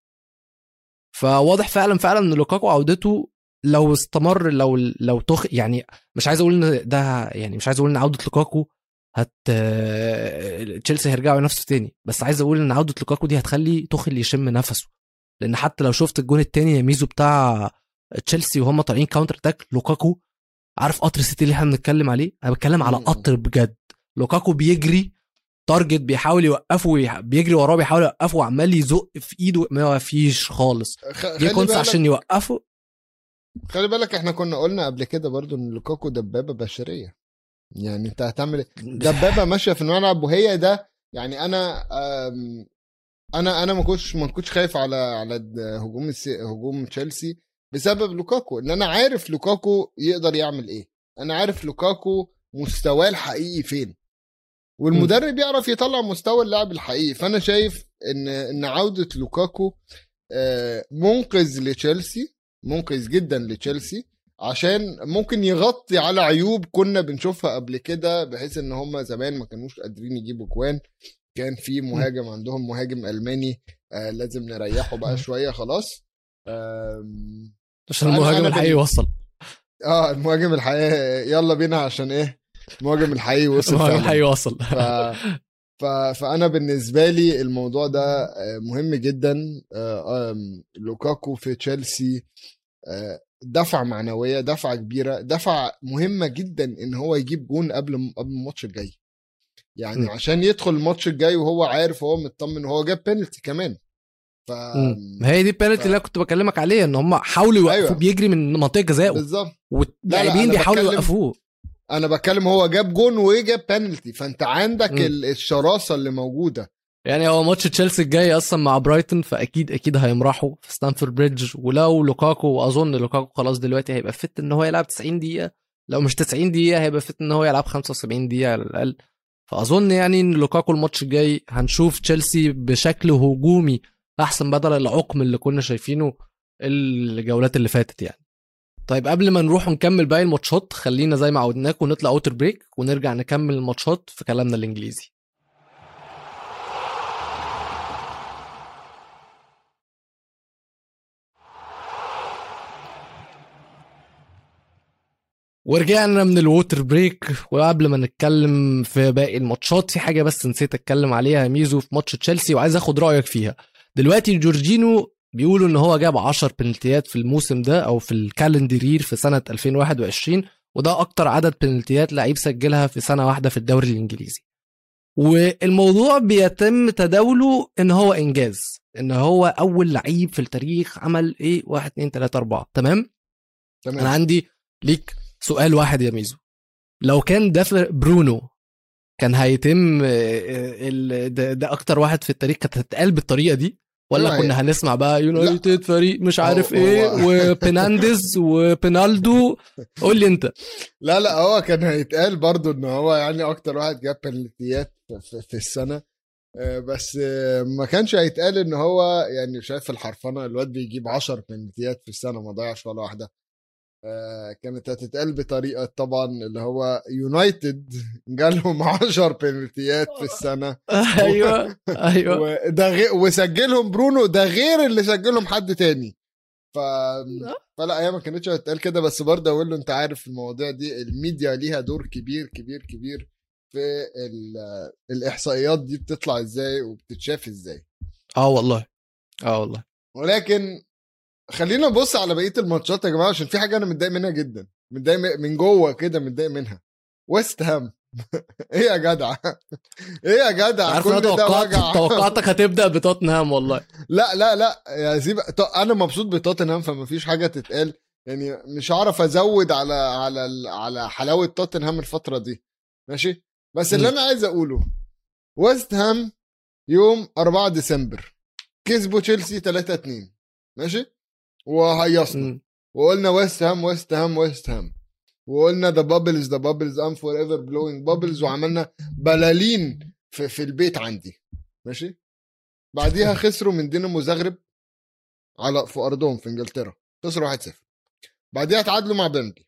B: فواضح فعلا فعلا إن لوكاكو عودته لو استمر لو لو تخ يعني مش عايز أقول إن ده يعني مش عايز أقول إن عودة لوكاكو هت تشيلسي هيرجعوا ينافسوا تاني بس عايز أقول إن عودة لوكاكو دي هتخلي توخل يشم نفسه لأن حتى لو شفت الجون التاني ميزو بتاع تشيلسي وهم طالعين counter attack لوكاكو عارف قطر السيتي اللي إحنا بنتكلم عليه؟ أنا بتكلم على. قطر بجد. لوكاكو بيجري تارجت بيحاول يوقفه ويح- بيجري وراه بيحاول يوقفه وعمال يزق في إيده ما فيش خالص.
A: خ-
B: جه
A: بالك
B: عشان يوقفه.
A: خلي بالك إحنا كنا قلنا قبل كده برضو إن لوكاكو دبابة بشرية. يعني انت هتعمل؟ دبابة ماشية في الملعب وهي ده يعني أنا أنا أنا ما كنتش ما كنتش خايف على على هجوم هجوم تشيلسي بسبب لوكاكو. إن أنا عارف لوكاكو يقدر يعمل إيه. أنا عارف لوكاكو مستواه الحقيقي فين. والمدرب يعرف يطلع مستوى اللاعب الحقيقي. فأنا شايف إن إن عودة لوكاكو آه، منقذ لتشيلسي. منقذ جدا لتشيلسي عشان ممكن يغطي على عيوب كنا بنشوفها قبل كده بحيث إن هم زمان ما كانوش قادرين يجيبوا كوان كان في مهاجم عندهم مهاجم ألماني آه لازم نريحه بقى شوية خلاص.
B: عشان المهاجم الحقيقي وصل.
A: آه المهاجم الحقيقي يلا بينا عشان إيه؟ المهاجم الحقيقي وصل
B: المهاجم الحقيقي وصل.
A: ف... فأنا بالنسبة لي الموضوع ده آه، مهم جدا آه، لوكاكو في تشيلسي آه، دفعة معنوية دفعة كبيرة دفعة مهمة جدا إن هو يجيب جون قبل قبل الماتش الجاي يعني
B: م.
A: عشان يدخل الماتش الجاي وهو عارف وهو مطمن وهو جاب بينالتي كمان ف.
B: ما هي دي البينالتي
A: ف-
B: اللي أنا كنت بكلمك عليها إن هم حاولوا يوقفوه
A: أيوة.
B: بيجري من منطقة جزائه
A: بالظبط
B: واللاعبين بيحاولوا يوقفوه
A: أنا بتكلم هو جاب جون وجاب بينالتي فانت عندك
B: م.
A: ال- الشراسة اللي موجودة.
B: يعني هو ماتش تشيلسي الجاي أصلا مع برايتون فأكيد أكيد هيمرحوا في ستامفورد بريدج ولو لوكاكو وأظن لوكاكو خلاص دلوقتي هيبقى fit إن هو يلعب 90 دقيقة. لو مش 90 دقيقة هيبقى fit إن هو يلعب 75 دقيقة على الأقل. فأظن يعني إن لوكاكو الماتش الجاي هنشوف تشيلسي بشكل هجومي أحسن بدل العقم اللي كنا شايفينه الجولات اللي فاتت يعني. طيب قبل ما نروح ونكمل باقي الماتشات خلينا زي ما عودناكم نطلع water break ونرجع نكمل الماتشات في كلامنا الإنجليزي. ورجعنا من ال water break وقبل ما نتكلم في باقي الماتشات في حاجة بس نسيت أتكلم عليها ميزو في ماتش تشيلسي وعايز أخد رأيك فيها. دلوقتي جورجينو بيقولوا إن هو جاب 10 بنالتيات في الموسم ده أو في ال calendar year في سنة 2021 وده أكتر عدد بنالتيات لعيب سجلها في سنة واحدة في الدوري الإنجليزي. والموضوع بيتم تداوله إن هو إنجاز إن هو أول لعيب في التاريخ عمل إيه؟ 1 2 3 4 تمام؟
A: تمام.
B: أنا عندي ليك سؤال واحد يا ميزو. لو كان ده برونو كان هيتم آه، آه، ده أكتر واحد في التاريخ كانت هتتقال بالطريقة دي؟ ولا كنا هنسمع بقى يونايتد فريق مش عارف
A: إيه
B: وبينانديز وبينالدو قول لي أنت.
A: لا لا هو كان هيتقال برضو إن هو يعني أكتر واحد جاب بنالتيات في, السنة. آه، بس آه، ما كانش هيتقال إن هو يعني شايف الحرفنة الواد بيجيب 10 بنالتيات في السنة ما ضيعش ولا واحدة. كانت هتتقال بطريقة طبعا اللي هو يونايتد جالهم 10 بنالتيات في السنة.
B: أيوه أيوه.
A: وده غير وسجلهم برونو ده غير اللي سجلهم حد تاني. ف فلا هي ما كانتش هتتقال كده بس برضه أقول له أنت عارف المواضيع دي الميديا ليها دور كبير كبير كبير في ال- الإحصائيات دي بتطلع إزاي وبتتشاف إزاي.
B: آه والله. آه والله.
A: ولكن خلينا نبص على بقية الماتشات يا جماعة عشان في حاجة أنا متضايق منها جدا. متضايق من جوه كده متضايق منها. ويست هام إيه يا جدع؟ إيه يا جدع؟
B: عارف
A: كل
B: أنا
A: ده
B: توقعت
A: وجع.
B: توقعتك هتبدأ بتوتنهام والله.
A: لا لا لا يا زيب أنا مبسوط بتوتنهام فما فيش حاجة تتقال. يعني مش هعرف أزود على على على حلاوة توتنهام الفترة دي. ماشي؟ بس اللي
B: مم.
A: أنا عايز أقوله ويست هام يوم 4 ديسمبر. كسبوا تشيلسي 3 2 ماشي؟ وهيصنا. وقلنا ويست هام ويست هام ويست هام وقلنا the bubbles the bubbles I'm forever blowing bubbles وعملنا بلالين في, في البيت عندي. ماشي؟ بعديها خسروا من دينامو زغرب على في أرضهم في إنجلترا. خسروا 1-0 بعديها تعادلوا مع بيرنلي.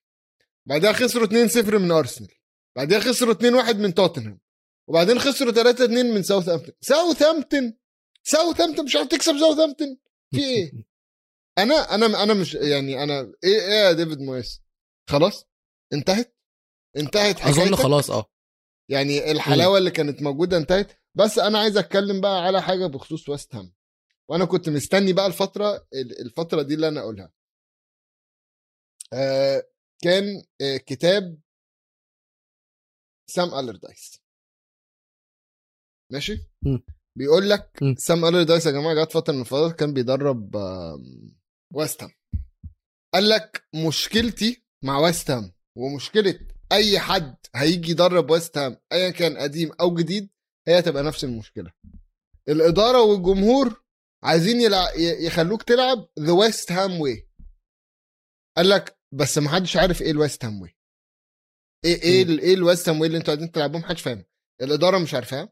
A: بعديها خسروا 2-0 من أرسنال. بعديها خسروا 2-1 من توتنهام. وبعدين خسروا 3-2 من ساوثهامبتون. ساوثهامبتون؟ ساوثهامبتون؟ مش عارف تكسب ساوثهامبتون. في إيه؟ أنا أنا أنا مش يعني أنا إيه إيه يا ديفيد مويس؟ خلاص؟ انتهت؟ انتهت
B: أظن
A: حكايتك؟
B: خلاص آه.
A: يعني الحلاوة اللي كانت موجودة انتهت. بس أنا عايز أتكلم بقى على حاجة بخصوص ويست هام. وأنا كنت مستني بقى الفترة الفترة دي اللي أنا أقولها. آه كان آه كتاب سام ألردايس. ماشي؟
B: مم.
A: بيقول لك. سام ألردايس يا جماعة جت فترة من الفترات كان بيدرب آم، ويست هام قال لك مشكلتي مع ويست هام ومشكلة أي حد هيجي يدرب ويست هام ايا كان قديم أو جديد هي هتبقى نفس المشكلة. الإدارة والجمهور عايزين يلع... يخلوك تلعب the West Ham way قال لك بس ما حدش عارف إيه ال West Ham way إيه إيه ال- إيه ال West Ham way اللي أنتوا عايزين تلعبوه محدش فاهم. الإدارة مش عارفاها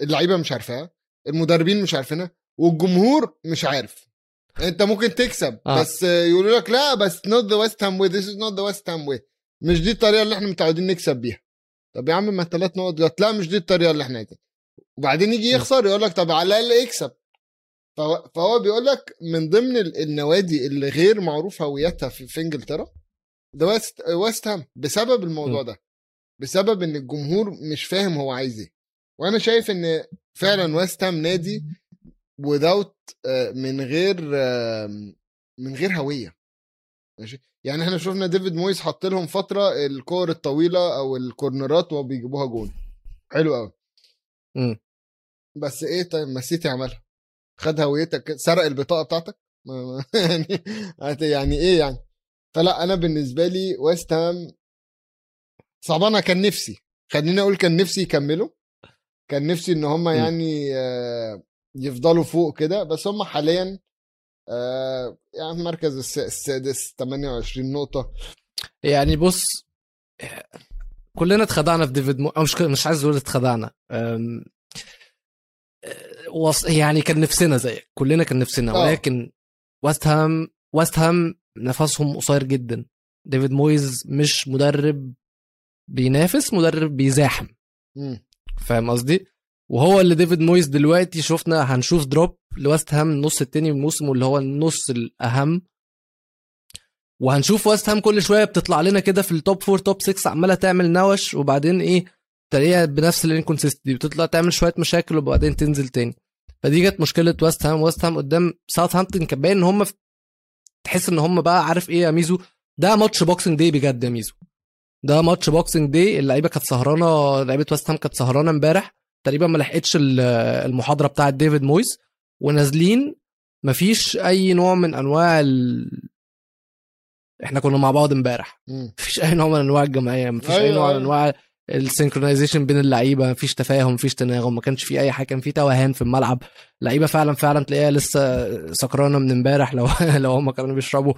A: اللعيبة مش عارفاها المدربين مش عارفينها والجمهور مش عارف. انت ممكن تكسب.
B: آه.
A: بس يقولوا لك لا بس not the West Ham way this is not the West Ham way مش دي الطريقة اللي إحنا متعودين نكسب بيها. طب يا عم ما الثلاث نقط جت. لا مش دي الطريقة اللي إحنا عايزينها وبعدين يجي يخسر يقول لك طب على الأقل يكسب. فهو, فهو بيقول لك من ضمن ال- النوادي اللي غير معروف هويتها في, في إنجلترا ده ويست ويست هام بسبب الموضوع ده. بسبب إن الجمهور مش فاهم هو عايز إيه. وأنا شايف إن فعلا ويست هام نادي without آه، من غير من غير هوية. ماشي؟ يعني إحنا شفنا ديفيد مويس حط لهم فترة الكور الطويلة أو الكورنرات وبيجيبوها جون. حلو قوي
B: مم.
A: بس إيه طيب ما السيتي عملها. خد هويتك سرق البطاقة بتاعتك؟ يعني يعني إيه يعني؟ فلا أنا بالنسبة لي ويست هام صعبانة. كان نفسي خليني أقول كان نفسي يكملوا. كان نفسي إن هم يعني آه، يفضلوا فوق كده بس هم حاليا آه، يعني المركز الس- السادس 28 نقطة
B: يعني بص كلنا اتخدعنا في ديفيد مو... مش مش عايز أقول اتخدعنا أم... أه، وص... يعني كان نفسنا زيك كلنا كان نفسنا
A: آه.
B: ولكن ويست هام ويست هام نفسهم قصير جدا ديفيد مويز مش مدرب بينافس مدرب بيزاحم. فاهم قصدي وهو اللي ديفيد مويز دلوقتي شفنا هنشوف drop لويست هام النص التاني من الموسم واللي هو النص الأهم. وهنشوف ويست هام كل شوية بتطلع لنا كده في ال top four top 6 عمالة تعمل noise وبعدين إيه تلاقيها بنفس ال inconsistent بتطلع تعمل شوية مشاكل وبعدين تنزل تاني. فدي كانت مشكلة ويست هام ويست هام قدام ساوثهامبتون كان باين إن هم. تحس إن هم بقى عارف إيه يا ميزو؟ ده ماتش Boxing Day بجد يا ميزو. ده ماتش Boxing Day اللعيبة كانت سهرانة لعيبة ويست هام كانت سهرانة امبارح. تقريبا ما لحقتش ال- المحاضرة بتاعة ديفيد مويس ونازلين مفيش أي نوع من أنواع ال... إحنا كنا مع بعض امبارح. مفيش أي نوع من أنواع الجمعيه مفيش أي
A: أيوة،
B: نوع من
A: أيوة.
B: أنواع ال synchronization بين اللعيبة مفيش تفاهم مفيش تناغم ما كانش في أي حاجة كان في توهان في الملعب. لعيبة فعلا فعلا تلاقيها لسه سكرانة من امبارح لو لو هم كانوا بيشربوا.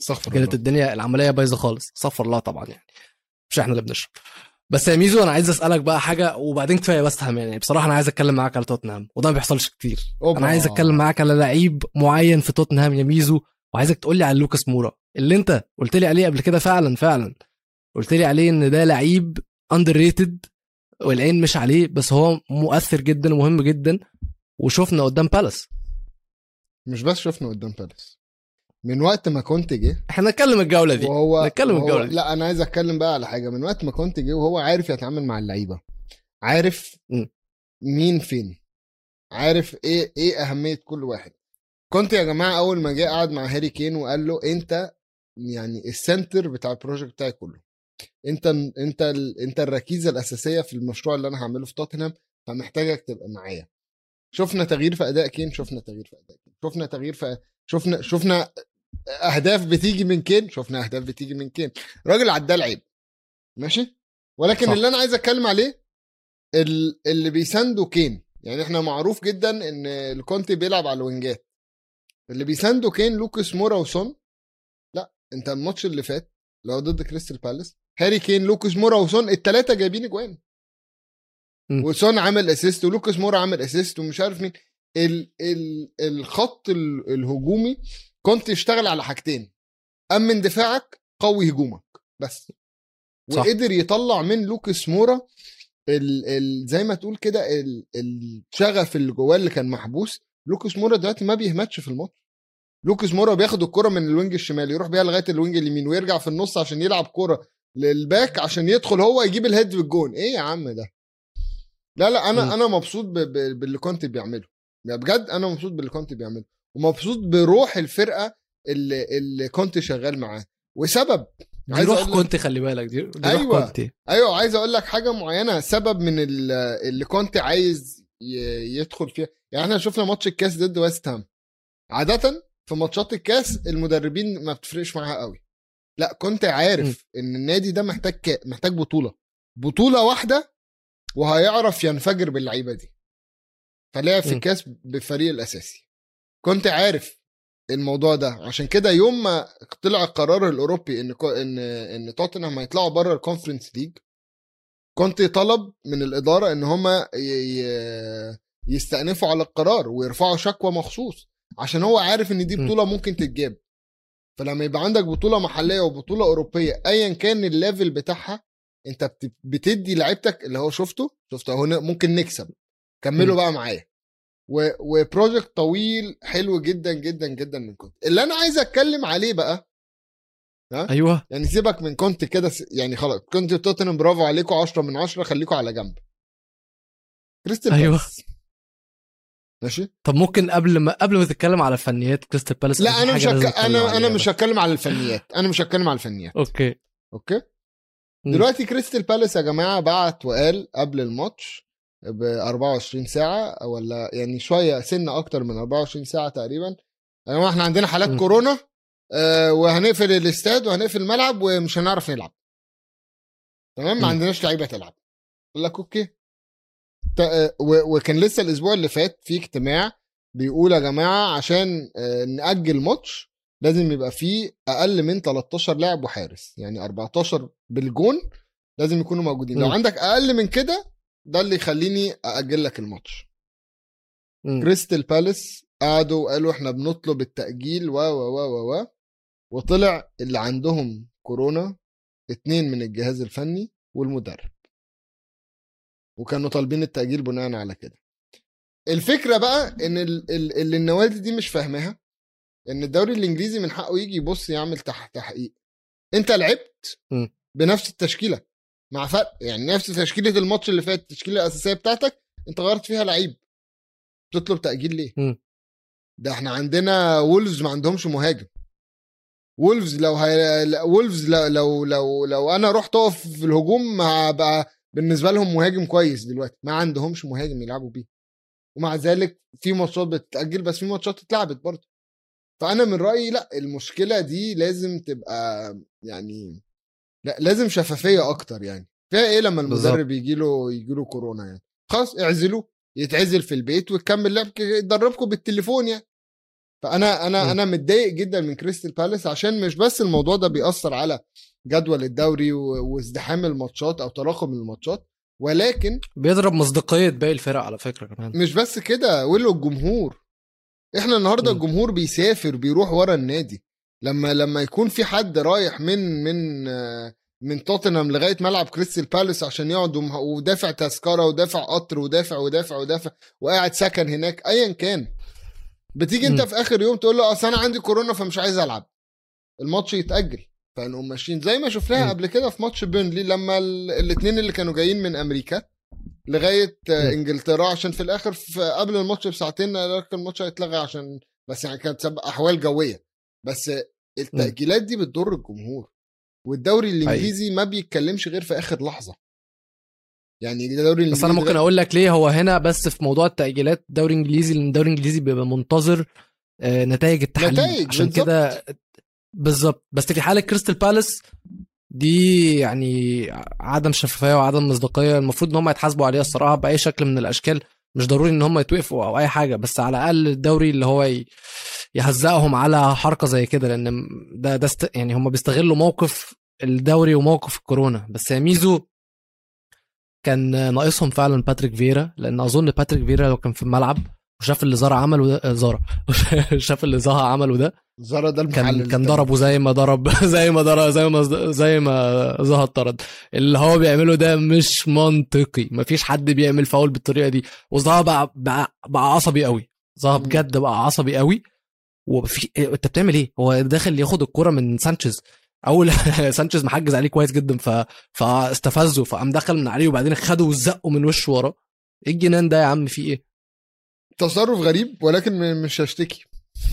A: استغفر
B: كانت الدنيا العملية بايظة خالص. صفر الله طبعا يعني. مش إحنا اللي بنشرب. بس يا ميزو أنا عايز أسألك بقى حاجة وبعدين كفاية ويست هام يعني. بصراحة أنا عايز أتكلم معاك على توتنهام وده ما بيحصلش كتير.
A: أوبا.
B: أنا عايز أتكلم معاك على لعيب معين في توتنهام يا ميزو وعايزك تقول لي على لوكاس مورا. اللي أنت قلت لي عليه قبل كده فعلا فعلا. قلت لي عليه إن ده لعيب underrated والعين مش عليه بس هو مؤثر جدا ومهم جدا وشفنا قدام بالاس
A: مش بس شفنا قدام بالاس من وقت ما كنت جه
B: إحنا نتكلم الجولة دي.
A: وهو
B: نتكلم
A: وهو-
B: الجولة دي.
A: لا أنا عايز أتكلم بقى على حاجة. من وقت ما كونتي جه وهو عارف يتعامل مع اللعيبة. عارف
B: م.
A: مين فين. عارف إيه إيه أهمية كل واحد. كونتي يا جماعة أول ما جه قعد مع هاري كين وقال له أنت يعني ال center بتاع ال project بتاعي كله. أنت أنت ال- أنت الركيزة الأساسية في المشروع اللي أنا هعمله في توتنهام فمحتاجك تبقى معايا. شفنا تغيير في أداء كين شفنا تغيير في أداء كين. شفنا تغيير في شفنا شفنا أهداف بتيجي من كين؟ شفنا أهداف بتيجي من كين. راجل عداه العيب ماشي؟ ولكن
B: صح.
A: اللي أنا عايز أتكلم عليه ال- اللي بيساندوا كين. يعني إحنا معروف جدا إن الكونتي بيلعب على الوينجات. اللي بيساندوا كين لوكاس مورا وسون. لأ أنت الماتش اللي فات اللي هو ضد كريستال بالاس هاري كين لوكاس مورا وسون الثلاثه جايبين
B: إجوان.
A: وسون عامل assist ولوكاس مورا عامل assist ومش عارف مين. ال ال الخط ال- الهجومي كونتي يشتغل على حاجتين أمن دفاعك قوي هجومك بس.
B: صح.
A: وقدر يطلع من لوكاس مورا ال ال زي ما تقول كده ال- الشغف اللي جواه اللي كان محبوس. لوكاس مورا دلوقتي ما بيهمدش في الماتش. لوكاس مورا بياخد الكرة من ال wing الشمال يروح بيها لغاية ال wing اليمين ويرجع في النص عشان يلعب كرة لل back عشان يدخل هو يجيب ال head في الجون إيه يا عم ده؟ لا لا أنا
B: مم.
A: أنا مبسوط باللي كونتي بيعمله. بجد أنا مبسوط باللي كونتي بيعمله. ومبسوط بروح الفرقة اللي اللي كنت شغال معاه. وسبب
B: دي
A: عايز
B: روح كنت خلي بالك. دي, دي
A: أيوة.
B: روح كنت
A: أيوه عايز أقول لك حاجة معينة. سبب من ال- اللي كنت عايز يدخل فيها. يعني إحنا شفنا ماتش الكاس ضد ويست هام. عادة في ماتشات الكاس المدربين ما بتفرقش معاها قوي. لا كنت عارف إن النادي ده محتاج محتاج بطولة. بطولة واحدة وهيعرف ينفجر باللعيبة دي. فلعب في
B: م.
A: الكاس بالفريق الأساسي. كونتي عارف الموضوع ده عشان كده يوم ما طلع القرار الأوروبي إن إن إن توتنهام هيطلعوا بره الكونفرنس ليج كونتي طلب من الإدارة إن هم يستأنفوا على القرار ويرفعوا شكوى مخصوص عشان هو عارف إن دي. بطولة ممكن تتجاب فلما يبقى عندك بطولة محلية وبطولة أوروبية ايا كان ال level بتاعها أنت بت- بتدي لعيبتك اللي هو شفته شفته ن- ممكن نكسب كملوا. بقى معايا و project طويل حلو جدا جدا جدا من كونتي اللي أنا عايز أتكلم عليه بقى
B: أيوه.
A: يعني سيبك من كونتي كده س- يعني خلاص كونتي توتنهام برافو عليكم 10 من 10 خليكم على جنب. كريستال
B: أيوة.
A: بالاس. ماشي؟
B: طب ممكن قبل ما قبل ما تتكلم على فنيات كريستال بالاس
A: لا
B: أنا
A: مش هك...
B: أتكلم
A: أنا
B: أنا
A: مش. هتكلم على الفنيات. أنا مش هتكلم على الفنيات. Okay.
B: Okay.
A: دلوقتي كريستال بالاس يا جماعة بعت وقال قبل الماتش ب 24 ساعة ولا يعني شوية سنة أكتر من 24 ساعة تقريبا. يا جماعة إحنا عندنا حالات
B: م.
A: كورونا آه وهنقفل الاستاد وهنقفل الملعب ومش هنعرف نلعب. تمام. ما عندناش لعيبة تلعب. قال لك okay. آه، وكان لسه الأسبوع اللي فات في اجتماع بيقول يا جماعة عشان آه، نأجل ماتش لازم يبقى فيه أقل من 13 لاعب وحارس. يعني 14 بالجون لازم يكونوا موجودين. لو. عندك أقل من كده ده اللي يخليني ااجل لك الماتش. كريستال بالاس قعدوا وقالوا إحنا بنطلب التأجيل و و و و و. وطلع اللي عندهم كورونا اتنين من الجهاز الفني والمدرب. وكانوا طالبين التأجيل بناء على كده. الفكرة بقى إن ال- ال- اللي النوادي دي مش فاهماها إن الدوري الإنجليزي من حقه يجي يبص يعمل تح تحقيق. أنت لعبت. بنفس التشكيلة. مع فرق. يعني نفس تشكيلة الماتش اللي فات التشكيلة الأساسية بتاعتك أنت غيرت فيها لعيب. تطلب تأجيل ليه؟
B: م.
A: ده إحنا عندنا وولفز ما عندهمش مهاجم. وولفز لو هي... وولفز لو لو لو, لو أنا رحت أقف في الهجوم هبقى بالنسبة لهم مهاجم كويس دلوقتي. ما عندهمش مهاجم يلعبوا بيه. ومع ذلك في ماتشات بتتأجل بس في ماتشات اتلعبت برضه. فأنا من رأيي لأ المشكلة دي لازم تبقى يعني لا لازم شفافية أكتر يعني. فيها إيه لما المدرب يجي له يجي له كورونا يعني؟ خلاص اعزلوه يتعزل في البيت ويكمل لعب يدربكم بالتليفون يعني. فأنا أنا
B: م.
A: أنا متضايق جدا من كريستال بالاس عشان مش بس الموضوع ده بيأثر على جدول الدوري وازدحام الماتشات أو تراكم الماتشات ولكن
B: بيضرب مصداقية باقي الفرق على فكرة كمان.
A: مش بس كده ولو الجمهور. إحنا النهارده
B: م.
A: الجمهور بيسافر بيروح ورا النادي. لما لما يكون في حد رايح من من من توتنهام لغاية ملعب كريستال بالاس عشان يقعد ودافع تذكرة ودافع قطر ودافع ودافع ودافع وقاعد سكن هناك ايا كان بتيجي
B: أنت.
A: في آخر يوم تقول له أصل أنا عندي كورونا فمش عايز ألعب الماتش يتأجل فنقوم ماشيين زي ما شفناها. قبل كده في ماتش بيرنلي لما الاثنين اللي كانوا جايين من أمريكا
B: لغاية.
A: إنجلترا عشان في الآخر في قبل الماتش بساعتين قال لك الماتش هيتلغى عشان بس يعني كانت أحوال جوية بس التأجيلات دي بتضر الجمهور والدوري الإنجليزي ما بيتكلمش غير في آخر لحظة. يعني الدوري الانجليزي
B: بس أنا ممكن أقول لك ليه هو هنا بس في موضوع التأجيلات الدوري الانجليزي لأن الدوري الانجليزي بيبقى منتظر آه، نتائج التحليل.
A: نتائج،
B: عشان. كده بالظبط. بس في حالة كريستال بالاس دي يعني عدم شفافية وعدم مصداقية المفروض إن هم يتحاسبوا عليها الصراحة بأي شكل من الأشكال. مش ضروري إن هم يتوقفوا أو أي حاجة بس على الأقل الدوري اللي هو يهزقهم على حركة زي كده لأن ده ده است... يعني هم بيستغلوا موقف الدوري وموقف الكورونا. بس يا ميزو كان ناقصهم فعلا باتريك فيرا لأن أظن باتريك فيرا لو كان في الملعب وشاف اللي زها عمله ده آه، زها شاف اللي زها عمله ده.
A: زها ده
B: كان كان. ضربه زي ما ضرب زي ما ضرب زي ما زي ما زها اتطرد اللي هو بيعمله ده مش منطقي. مفيش حد بيعمل فاول بالطريقة دي. وزها بقى بقى, بقى عصبي قوي. زها. بجد بقى عصبي قوي. وفي انت بتعمل إيه؟ هو داخل ياخد الكرة من سانشيز. أول سانشيز محجز عليه كويس جدا ف... فاستفزه فقام دخل من عليه وبعدين خده وزقه من وشه ورا إيه الجنان ده يا عم؟ في إيه؟
A: تصرف غريب ولكن مش هشتكي.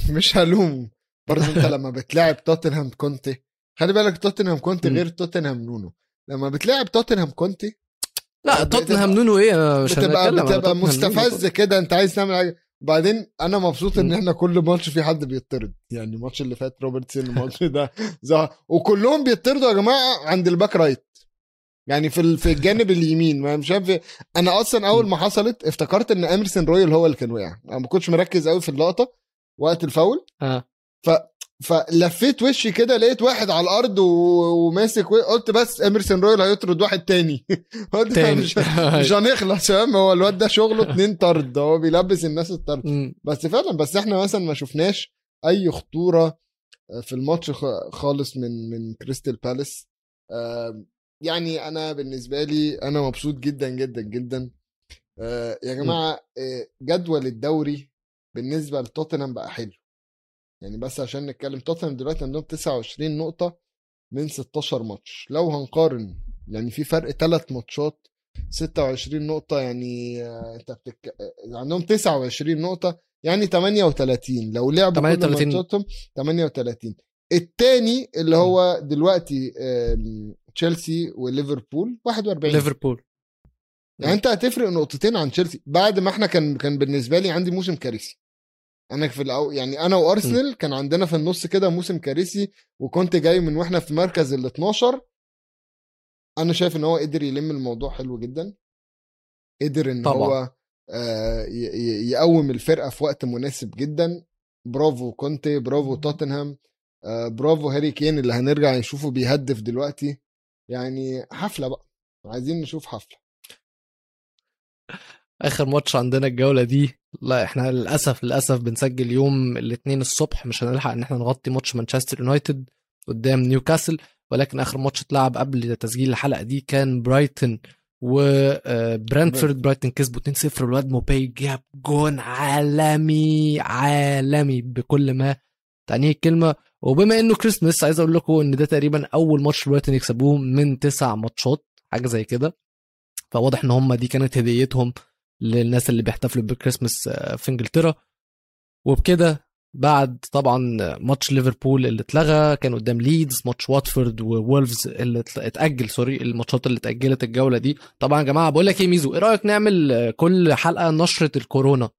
A: مش هلوم. برضه انت لما بتلاعب توتنهام كونتي خلي بالك توتنهام كونتي. غير توتنهام نونو. لما بتلاعب توتنهام كونتي
B: لا توتنهام نونو إيه؟ مش
A: بتبقى بتبقى. مستفز كده انت عايز تعمل حاجة. بعدين أنا مبسوط ان. إحنا كل ماتش في حد بيطرد. يعني الماتش اللي فات روبرتسون الماتش ده زه... وكلهم بيطردوا يا جماعة عند ال back right. يعني في في الجانب اليمين ما مش عارف أنا أصلا أول ما حصلت افتكرت إن أميرسون رويال هو اللي كان وقع أنا ما كنتش مركز قوي في اللقطة وقت الفاول.
B: آه.
A: فلفيت وشي كده لقيت واحد على الأرض وماسك و- قلت بس أميرسون رويال هيطرد واحد تاني. قلت مش مش هنخلص فاهم هو الواد ده شغله اتنين طرد هو بيلبس الناس الطرد. بس فعلا بس إحنا مثلا ما شفناش أي خطورة في الماتش خالص من من كريستال بالاس. يعني أنا بالنسبة لي أنا مبسوط جدا جدا جدا. آه، يا جماعة آه، جدول الدوري بالنسبة لتوتنهام بقى حلو. يعني بس عشان نتكلم توتنهام دلوقتي عندهم 29 نقطة من 16 ماتش. لو هنقارن يعني في فرق ثلاث ماتشات 26 نقطة يعني آه، أنت بتك... آه، عندهم 29 نقطة يعني 38 لو لعبوا
B: 38.
A: كل ماتشاتهم 38 التاني اللي هو دلوقتي آم، تشيلسي وليفربول 41
B: ليفربول.
A: يعني انت هتفرق نقطتين عن تشيلسي. بعد ما إحنا كان كان بالنسبة لي عندي موسم كارثي. أنا في الأو... يعني أنا وأرسنال كان عندنا في النص كده موسم كارثي وكنت جاي من وإحنا في مركز ال 12 أنا شايف ان هو قدر يلم الموضوع حلو جدا. قدر ان
B: طبعا.
A: هو آه، ي- ي- يقوم الفرقة في وقت مناسب جدا. برافو كونتي برافو توتنهام آه، برافو هاري كين اللي هنرجع نشوفه بيهدف دلوقتي. يعني حفلة بقى عايزين نشوف حفلة.
B: آخر ماتش عندنا الجولة دي لا إحنا للأسف للأسف بنسجل يوم الاثنين الصبح مش هنلحق إن إحنا نغطي ماتش مانشستر يونايتد قدام نيوكاسل ولكن آخر ماتش اتلعب قبل تسجيل الحلقة دي كان برايتون وبرانتفورد برايتون كسبوا 2-0 والواد موباي جاب جون عالمي عالمي بكل ما. تعنيه الكلمة وبما إنه كريسمس عايز أقول لكم إن ده تقريبا أول ماتش برايتون يكسبوه من تسع ماتشات حاجة زي كده. فواضح إن هم دي كانت هديتهم للناس اللي بيحتفلوا بالكريسماس آه، في إنجلترا. وبكده بعد طبعا ماتش ليفربول اللي اتلغى كان قدام ليدز ماتش واتفورد وولفز اللي اتأجل sorry الماتشات اللي اتأجلت الجولة دي. طبعا يا جماعة بقول لك إيه ميزو إيه رأيك نعمل كل حلقة نشرة الكورونا؟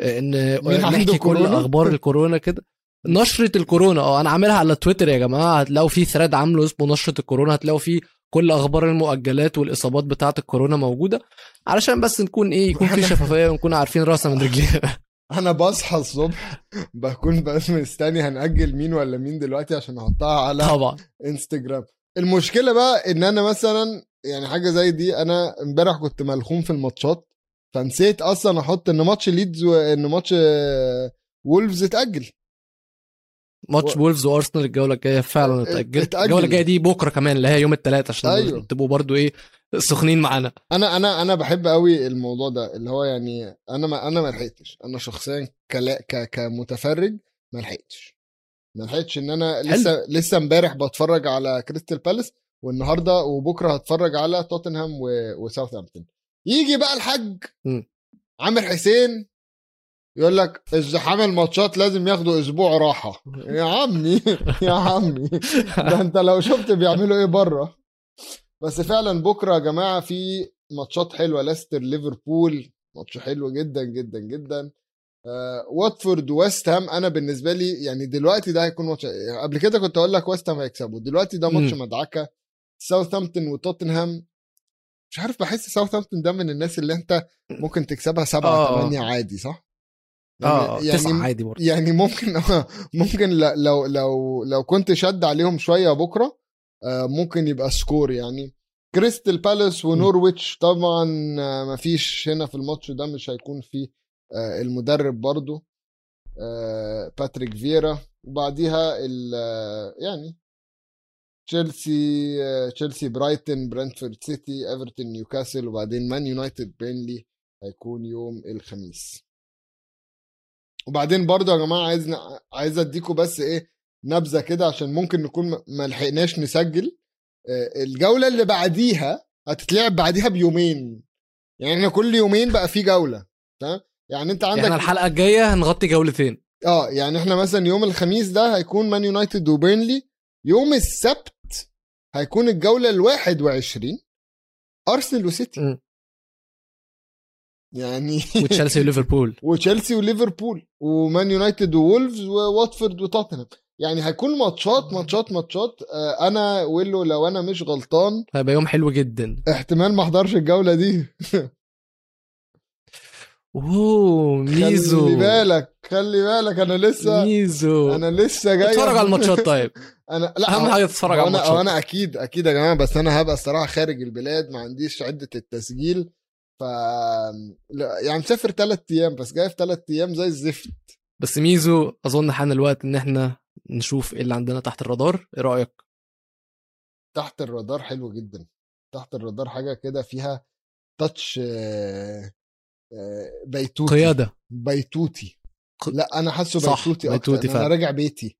B: آه،
A: إن
B: آه، نحكي كل؟ أخبار الكورونا كده. نشرة الكورونا آه أنا عاملها على تويتر يا جماعة هتلاقوا في ثريد عامله اسمه نشرة الكورونا هتلاقوا فيه كل أخبار المؤجلات والإصابات بتاعة الكورونا موجودة علشان بس نكون إيه يكون في شفافية ونكون عارفين رأسنا من رجلينا.
A: أنا بصحى الصبح بكون بس مستني هنأجل مين ولا مين دلوقتي عشان أحطها على
B: طبعا.
A: انستجرام المشكلة بقى إن أنا مثلا يعني حاجة زي دي أنا امبارح كنت ملخوم في الماتشات فنسيت أصلا أحط إن ماتش ليدز وان ماتش وولفز اتأجل.
B: ماتش
A: و-
B: وولفز وأرسنال الجولة الجاية فعلا
A: ات-
B: اتاجلت
A: اتأجل.
B: الجولة الجاية دي بكرة كمان اللي هي يوم الثلاثاء عشان
A: أيوة.
B: تبقوا برضو إيه سخنين معانا
A: أنا أنا أنا بحب قوي الموضوع ده اللي هو يعني أنا ما أنا ما لحقتش أنا شخصيا كلا ك كمتفرج ما لحقتش ما لحقتش إن أنا لسه لسه امبارح بتفرج على كريستال بالاس والنهاردة وبكرة هتفرج على توتنهام و- وساوثهامبتون يجي بقى الحاج. عامر حسين يقول لك ازدحام الماتشات لازم ياخدوا أسبوع راحة. يا عمي يا عمي. ده أنت لو شفت بيعملوا إيه بره. بس فعلا بكرة يا جماعة في ماتشات حلوة. ليستر ليفربول. ماتش حلو جدا جدا جدا. آه واتفورد ويست هام. أنا بالنسبة لي يعني دلوقتي ده هيكون ماتش. قبل كده كنت أقول لك ويست هام هيكسبوا. دلوقتي ده ماتش. مدعكة. ساوثهامبتون وتوتنهام. مش عارف بحس ساوثهامبتون ده من الناس اللي أنت ممكن تكسبها سبعة
B: آه.
A: ثمانية عادي صح؟
B: آه
A: يعني
B: تسعه عادي برضه.
A: يعني ممكن ممكن ل- لو لو لو كنت شد عليهم شوية بكرة آه، ممكن يبقى score يعني. كريستال بالاس ونورويتش طبعا آه، مفيش هنا في الماتش ده مش هيكون فيه آه، المدرب برضو آه، باتريك فيرا وبعديها ال- آه، يعني تشيلسي آه، تشيلسي برايتون برنتفورد سيتي إيفرتون نيوكاسل وبعدين مان يونايتد بيرنلي هيكون يوم الخميس. وبعدين برضو يا جماعة عايز عايز اديكم بس إيه نبذة كده عشان ممكن نكون ما- لحقناش نسجل. آه، الجولة اللي بعديها هتتلعب بعديها بيومين. يعني إحنا كل يومين بقى في جولة تمام؟ يعني أنت عندك
B: إحنا الحلقة الجاية هنغطي جولتين.
A: آه يعني إحنا مثلا يوم الخميس ده هيكون مان يونايتد وبيرنلي يوم السبت هيكون الجولة ال 21 أرسنال وسيتي. يعني
B: وتشيلسي وليفربول.
A: وتشيلسي وليفربول ومان يونايتد وولفز وواتفورد وتوتنهام. يعني هيكون ماتشات ماتشات ماتشات. آه، أنا ويلو لو أنا مش غلطان
B: هيبقى يوم حلو جدا.
A: احتمال ما أحضرش الجولة دي.
B: أوه ميزو.
A: خلي بالك خلي بالك أنا لسه
B: ميزو.
A: أنا لسه جاي
B: اتفرج على الماتشات طيب.
A: أنا لا
B: أهم حاجة تتفرج على الماتشات.
A: أنا أكيد أكيد يا جماعة بس أنا هبقى الصراحة خارج البلاد ما عنديش عدة التسجيل. ف يعني مسافر ثلاث أيام بس جاي في ثلاث أيام زي الزفت.
B: بس ميزو أظن حان الوقت إن إحنا نشوف إيه اللي عندنا تحت الرادار. إيه رأيك؟
A: تحت الرادار حلو جدا. تحت الرادار حاجة كده فيها touch آه، آه، بيتوتي.
B: قيادة.
A: بيتوتي. لا أنا حاسه
B: صح،
A: بيتوتي أكتر.
B: بيتوتي أنا.
A: راجع بيتي.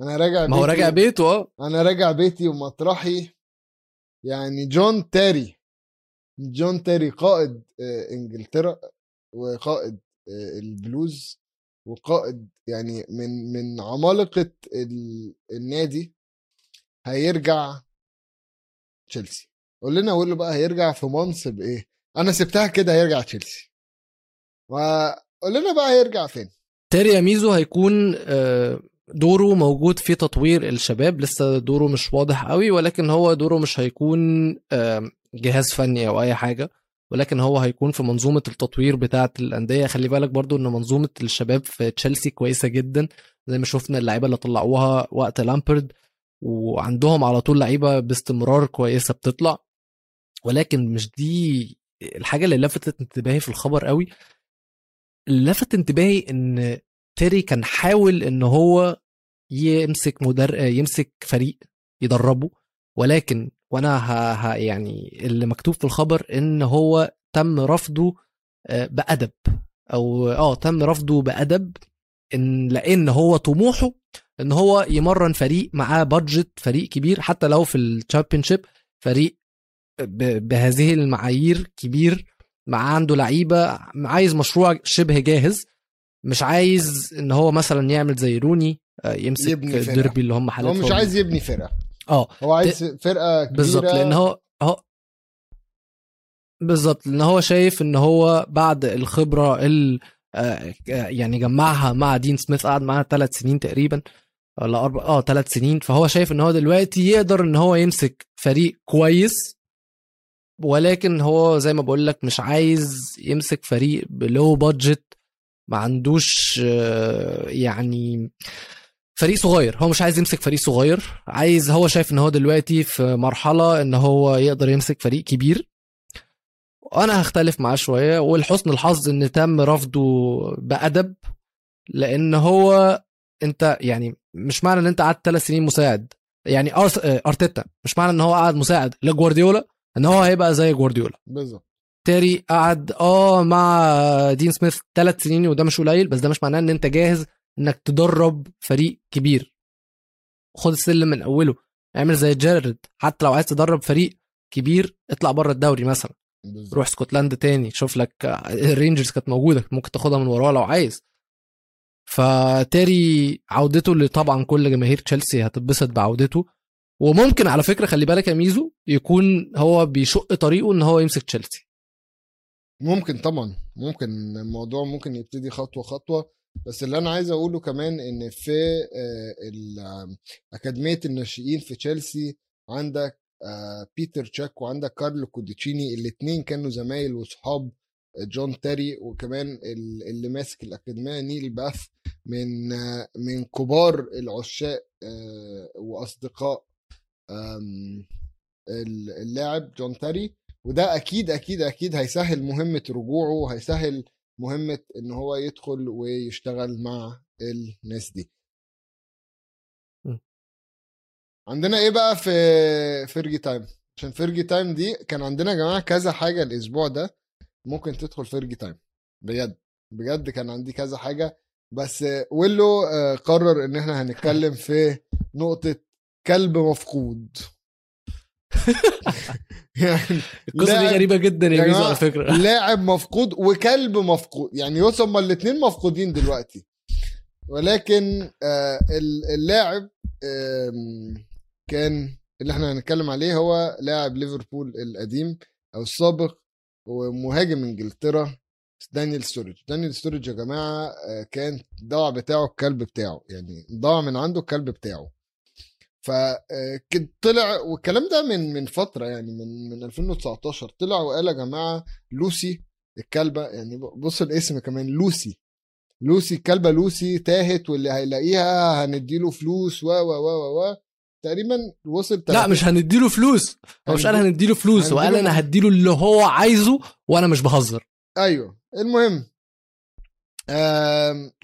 A: أنا راجع
B: ما هو راجع بيته آه.
A: أنا راجع بيتي ومطرحي. يعني جون تيري. جون تيري قائد آه، إنجلترا وقائد آه، البلوز وقائد يعني من من عمالقة ال- النادي هيرجع تشيلسي. قول لنا قول له بقى هيرجع في منصب إيه؟ أنا سبتها كده هيرجع تشيلسي. وقول لنا بقى هيرجع فين؟
B: تيري ميزو هيكون آه، دوره موجود في تطوير الشباب لسه دوره مش واضح قوي ولكن هو دوره مش هيكون جهاز فني أو أي حاجة ولكن هو هيكون في منظومة التطوير بتاعة الأندية. خلي بالك برضو إن منظومة الشباب في تشيلسي كويسة جدا زي ما شفنا اللعيبة اللي طلعوها وقت لامبرد وعندهم على طول لعيبة باستمرار كويسة بتطلع. ولكن مش دي الحاجة اللي لفتت انتباهي في الخبر قوي. اللي لفت انتباهي إن تيري كان حاول إن هو يمسك مدر... يمسك فريق يدربه ولكن وأنا ه... ه... يعني اللي مكتوب في الخبر إن هو تم رفضه آه، بأدب أو آه تم رفضه بأدب إن لأن هو طموحه إن هو يمرن فريق معاه budget فريق كبير حتى لو في ال Championship فريق ب... بهذه المعايير كبير مع عنده لعيبة عايز مشروع شبه جاهز مش عايز إن هو مثلا يعمل زي روني آه، يمسك
A: يبني فرقة.
B: ديربي اللي هم
A: هو
B: حالتهم.
A: مش عايز يبني فرقة.
B: آه.
A: هو عايز فرقة كبيرة.
B: بالظبط لأن هو هو بالظبط لأن هو شايف إن هو بعد الخبرة ال آه، يعني جمعها مع دين سميث قعد معاها ثلاث سنين تقريبا ولا أربع آه ثلاث سنين. فهو شايف إن هو دلوقتي يقدر إن هو يمسك فريق كويس ولكن هو زي ما بقول لك مش عايز يمسك فريق بلو بادجت ما عندوش يعني فريق صغير. هو مش عايز يمسك فريق صغير. عايز هو شايف إن هو دلوقتي في مرحلة إن هو يقدر يمسك فريق كبير. وأنا هختلف معاه شوية والحسن الحظ إن تم رفضه بأدب لأن هو أنت يعني مش معنى إن أنت قعدت ثلاث سنين مساعد. يعني. آه، أرتيتا مش معنى إن هو قعد مساعد لجوارديولا إن هو هيبقى زي جوارديولا.
A: بالظبط.
B: تيري قعد آه مع دين سميث ثلاث سنين وده مش قليل بس ده مش معناه إن أنت جاهز إنك تدرب فريق كبير. خد السلم من أوله اعمل زي جيرارد حتى لو عايز تدرب فريق كبير اطلع بره الدوري مثلا.
A: بالظبط.
B: روح اسكتلندا تاني شوف لك آه، الرينجرز كانت موجودة ممكن تاخدها من وراها لو عايز. فتيري عودته اللي طبعا كل جماهير تشيلسي هتتبسط بعودته. وممكن على فكرة خلي بالك يا ميزو يكون هو بيشق طريقه إن هو يمسك تشيلسي.
A: ممكن طبعا ممكن الموضوع ممكن يبتدي خطوة خطوة. بس اللي أنا عايز أقوله كمان إن في آه، آه، أكاديمية الناشئين في تشيلسي عندك آه، بيتر تشاك وعندك كارلو كوديتشيني الاثنين كانوا زمايل وصحاب جون تيري وكمان ال- اللي ماسك الأكاديمية نيل باث من من كبار العشاق وأصدقاء اللاعب جون تيري. وده أكيد أكيد أكيد هيسهل مهمة رجوعه وهيسهل مهمة إن هو يدخل ويشتغل مع الناس دي.
B: م.
A: عندنا إيه بقى في Fergie Time عشان Fergie Time دي كان عندنا يا جماعة كذا حاجة الأسبوع ده ممكن تدخل Fergie Time بجد بجد كان عندي كذا حاجة. بس ويلو آه، قرر إن إحنا هنتكلم في نقطة كلب مفقود. يعني
B: القصة دي غريبة جدا يا ميزو
A: جماعة،
B: على فكرة.
A: لاعب مفقود وكلب مفقود. يعني هما الاثنين مفقودين دلوقتي. ولكن آه، ال- اللاعب كان اللي إحنا هنتكلم عليه هو لاعب ليفربول القديم أو السابق ومهاجم إنجلترا دانيال ستورج دانيال ستورج يا جماعة آه، كان ضاع بتاعه الكلب بتاعه. يعني ضاع من عنده الكلب بتاعه. فكده طلع والكلام ده من من فترة يعني من من 2019 طلع وقال يا جماعة لوسي الكلبة يعني بص الاسم كمان لوسي. لوسي الكلبة لوسي تاهت واللي هيلاقيها هنديله فلوس و و و و تقريبا وصل
B: لا مش هنديله فلوس. هو مش قال هنديله فلوس هو قال أنا هديله اللي هو عايزه وأنا مش بهزر.
A: أيوه. المهم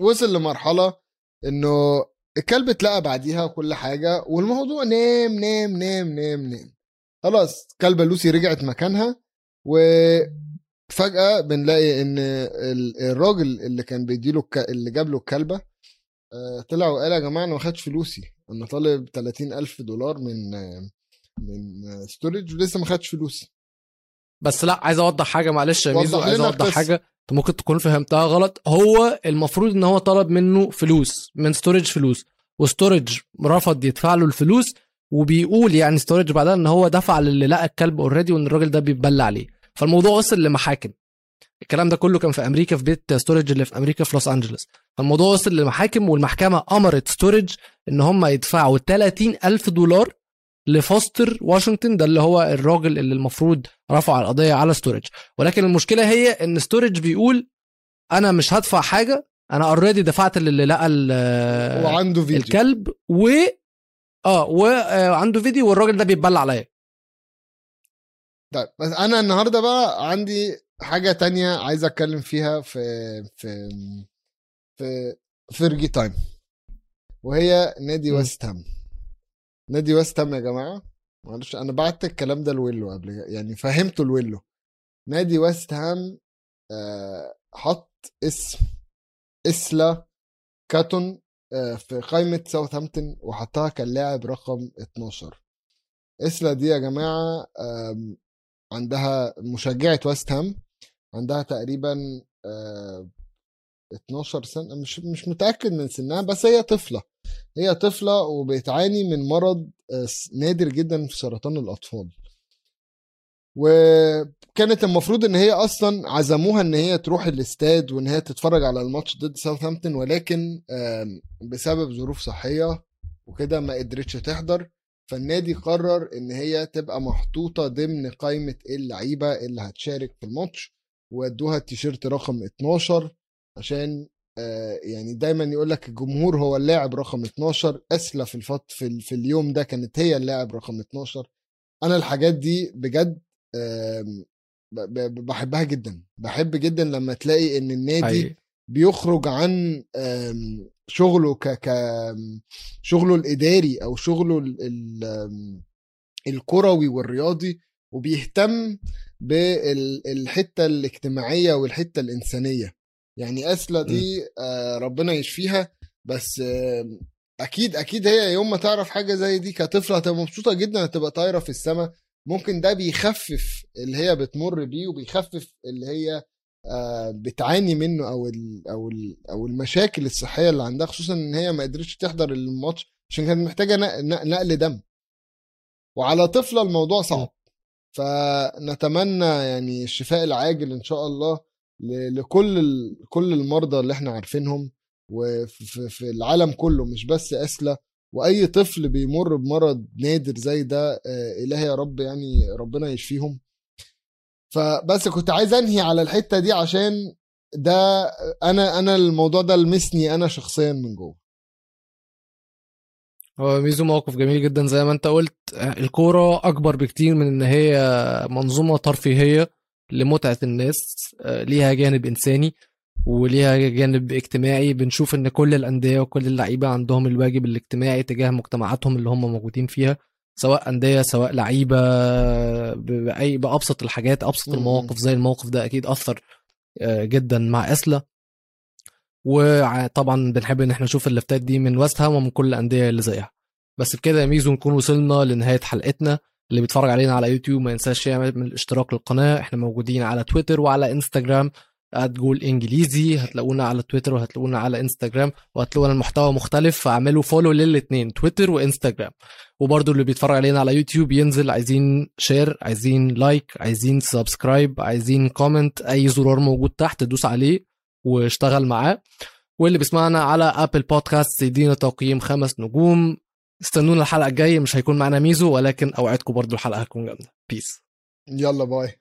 A: وصل لمرحلة إنه الكلب اتلقى بعديها وكل حاجة والموضوع نام نام نام نام نام. خلاص كلبة لوسي رجعت مكانها وفجاه بنلاقي إن الراجل اللي كان بيديله اللي جاب له الكلبة آه، طلع وقال يا جماعة أنا ما خدتش فلوسي أنا طالب 30 ألف دولار من من ستورج ولسه ما خدتش فلوسي.
B: بس لأ عايز أوضح حاجة معلش يا ميزو عايز أوضح حاجة. انت ممكن تكون فهمتها غلط. هو المفروض ان هو طلب منه فلوس من ستورج فلوس وستورج رفض يدفع له الفلوس وبيقول يعني ستورج بعدها ان هو دفع للي لقى الكلب already وان الراجل ده بيتبلى عليه. فالموضوع وصل لمحاكم. الكلام ده كله كان في أمريكا في بيت ستورج اللي في أمريكا في لوس انجلوس فالموضوع وصل للمحاكم والمحكمة أمرت ستورج إن هم يدفعوا 30 ألف دولار لفوستر واشنطن ده اللي هو الراجل اللي المفروض رفع القضية على ستورج ولكن المشكلة هي إن ستورج بيقول أنا مش هدفع حاجة أنا already دفعت للي لقى
A: وعنده فيديو.
B: الكلب و آه وعنده فيديو والراجل ده بيتبلى عليا.
A: طيب بس أنا النهارده بقى عندي حاجة تانية عايز أتكلم فيها في في في Fergie Time وهي نادي ويست هام. نادي ويست هام يا جماعة. معلش أنا بعت الكلام ده لويلو قبل يعني فهمته لويلو. نادي ويست هام آه حط اسم إسلا كاتون آه في قائمة ساوثهامبتون وحطها كلاعب رقم 12 إسلا دي يا جماعة عندها مشجعة ويست هام عندها تقريبا 12 سنة مش مش متأكد من سنها بس هي طفلة. هي طفلة وبتعاني من مرض نادر جدا في سرطان الأطفال. وكانت المفروض إن هي أصلا عزموها إن هي تروح الاستاد وإن هي تتفرج على الماتش ضد ساوثهامبتون ولكن بسبب ظروف صحية وكده ما قدرتش تحضر. فالنادي قرر إن هي تبقى محطوطة ضمن قائمة اللعيبة اللي هتشارك في الماتش وادوها التيشيرت رقم 12 عشان آه، يعني دايما يقول لك الجمهور هو اللاعب رقم 12 اسلا في الفط في, في اليوم ده كانت هي اللاعب رقم 12 أنا الحاجات دي بجد بحبها جدا. بحب جدا لما تلاقي إن النادي حقيقي. بيخرج عن شغله ك ك شغله الإداري أو شغله الكروي والرياضي وبيهتم بالحتة الاجتماعية والحتة الإنسانية. يعني اسلا دي آه ربنا يشفيها. بس آه أكيد أكيد هي يوم ما تعرف حاجة زي دي كطفلة هتبقى مبسوطة جدا هتبقى طايرة في السماء ممكن ده بيخفف اللي هي بتمر بيه وبيخفف اللي هي آه بتعاني منه أو ال أو ال أو المشاكل الصحية اللي عندها خصوصا إن هي ما قدرتش تحضر الماتش عشان كانت محتاجة نقل دم. وعلى طفلة الموضوع صعب. فنتمنى يعني الشفاء العاجل إن شاء الله. لكل كل المرضى اللي إحنا عارفينهم وفي العالم كله مش بس أسلا. وأي طفل بيمر بمرض نادر زي ده آه، الهي يا رب يعني ربنا يشفيهم. فبس كنت عايز أنهي على الحتة دي عشان ده أنا أنا الموضوع ده لمسني أنا شخصيا من جوه.
B: هو ميزو موقف جميل جدا زي ما أنت قلت. الكورة أكبر بكتير من إن هي منظومة ترفيهية. لمتعة الناس آه، ليها جانب إنساني وليها جانب اجتماعي. بنشوف إن كل الأندية وكل اللعيبة عندهم الواجب الاجتماعي تجاه مجتمعاتهم اللي هم موجودين فيها سواء أندية سواء لعيبة باي بأبسط الحاجات أبسط المواقف. زي الموقف ده أكيد أثر آه، جدا مع إسلا. وطبعا بنحب إن إحنا نشوف اللفتات دي من ويست هام ومن كل الأندية اللي زيها. بس بكده يا ميزو نكون وصلنا لنهاية حلقتنا. اللي بيتفرج علينا على يوتيوب ما ينساش يعمل الاشتراك للقناة. إحنا موجودين على تويتر وعلى إنستجرام جول إنجليزي. هتلاقونا على تويتر وهتلاقونا على إنستجرام وهتلاقونا المحتوى مختلف فاعملوا follow للاثنين تويتر وإنستجرام. وبرضو اللي بيتفرج علينا على يوتيوب ينزل عايزين share عايزين like عايزين subscribe عايزين comment أي زرار موجود تحت دوس عليه واشتغل معاه. واللي بيسمعنا على Apple Podcast يدينا تقييم خمس نجوم. استنونا الحلقة الجاية مش هيكون معانا ميزو ولكن أوعدكم برضو الحلقة هتكون جامدة. peace
A: يلا bye.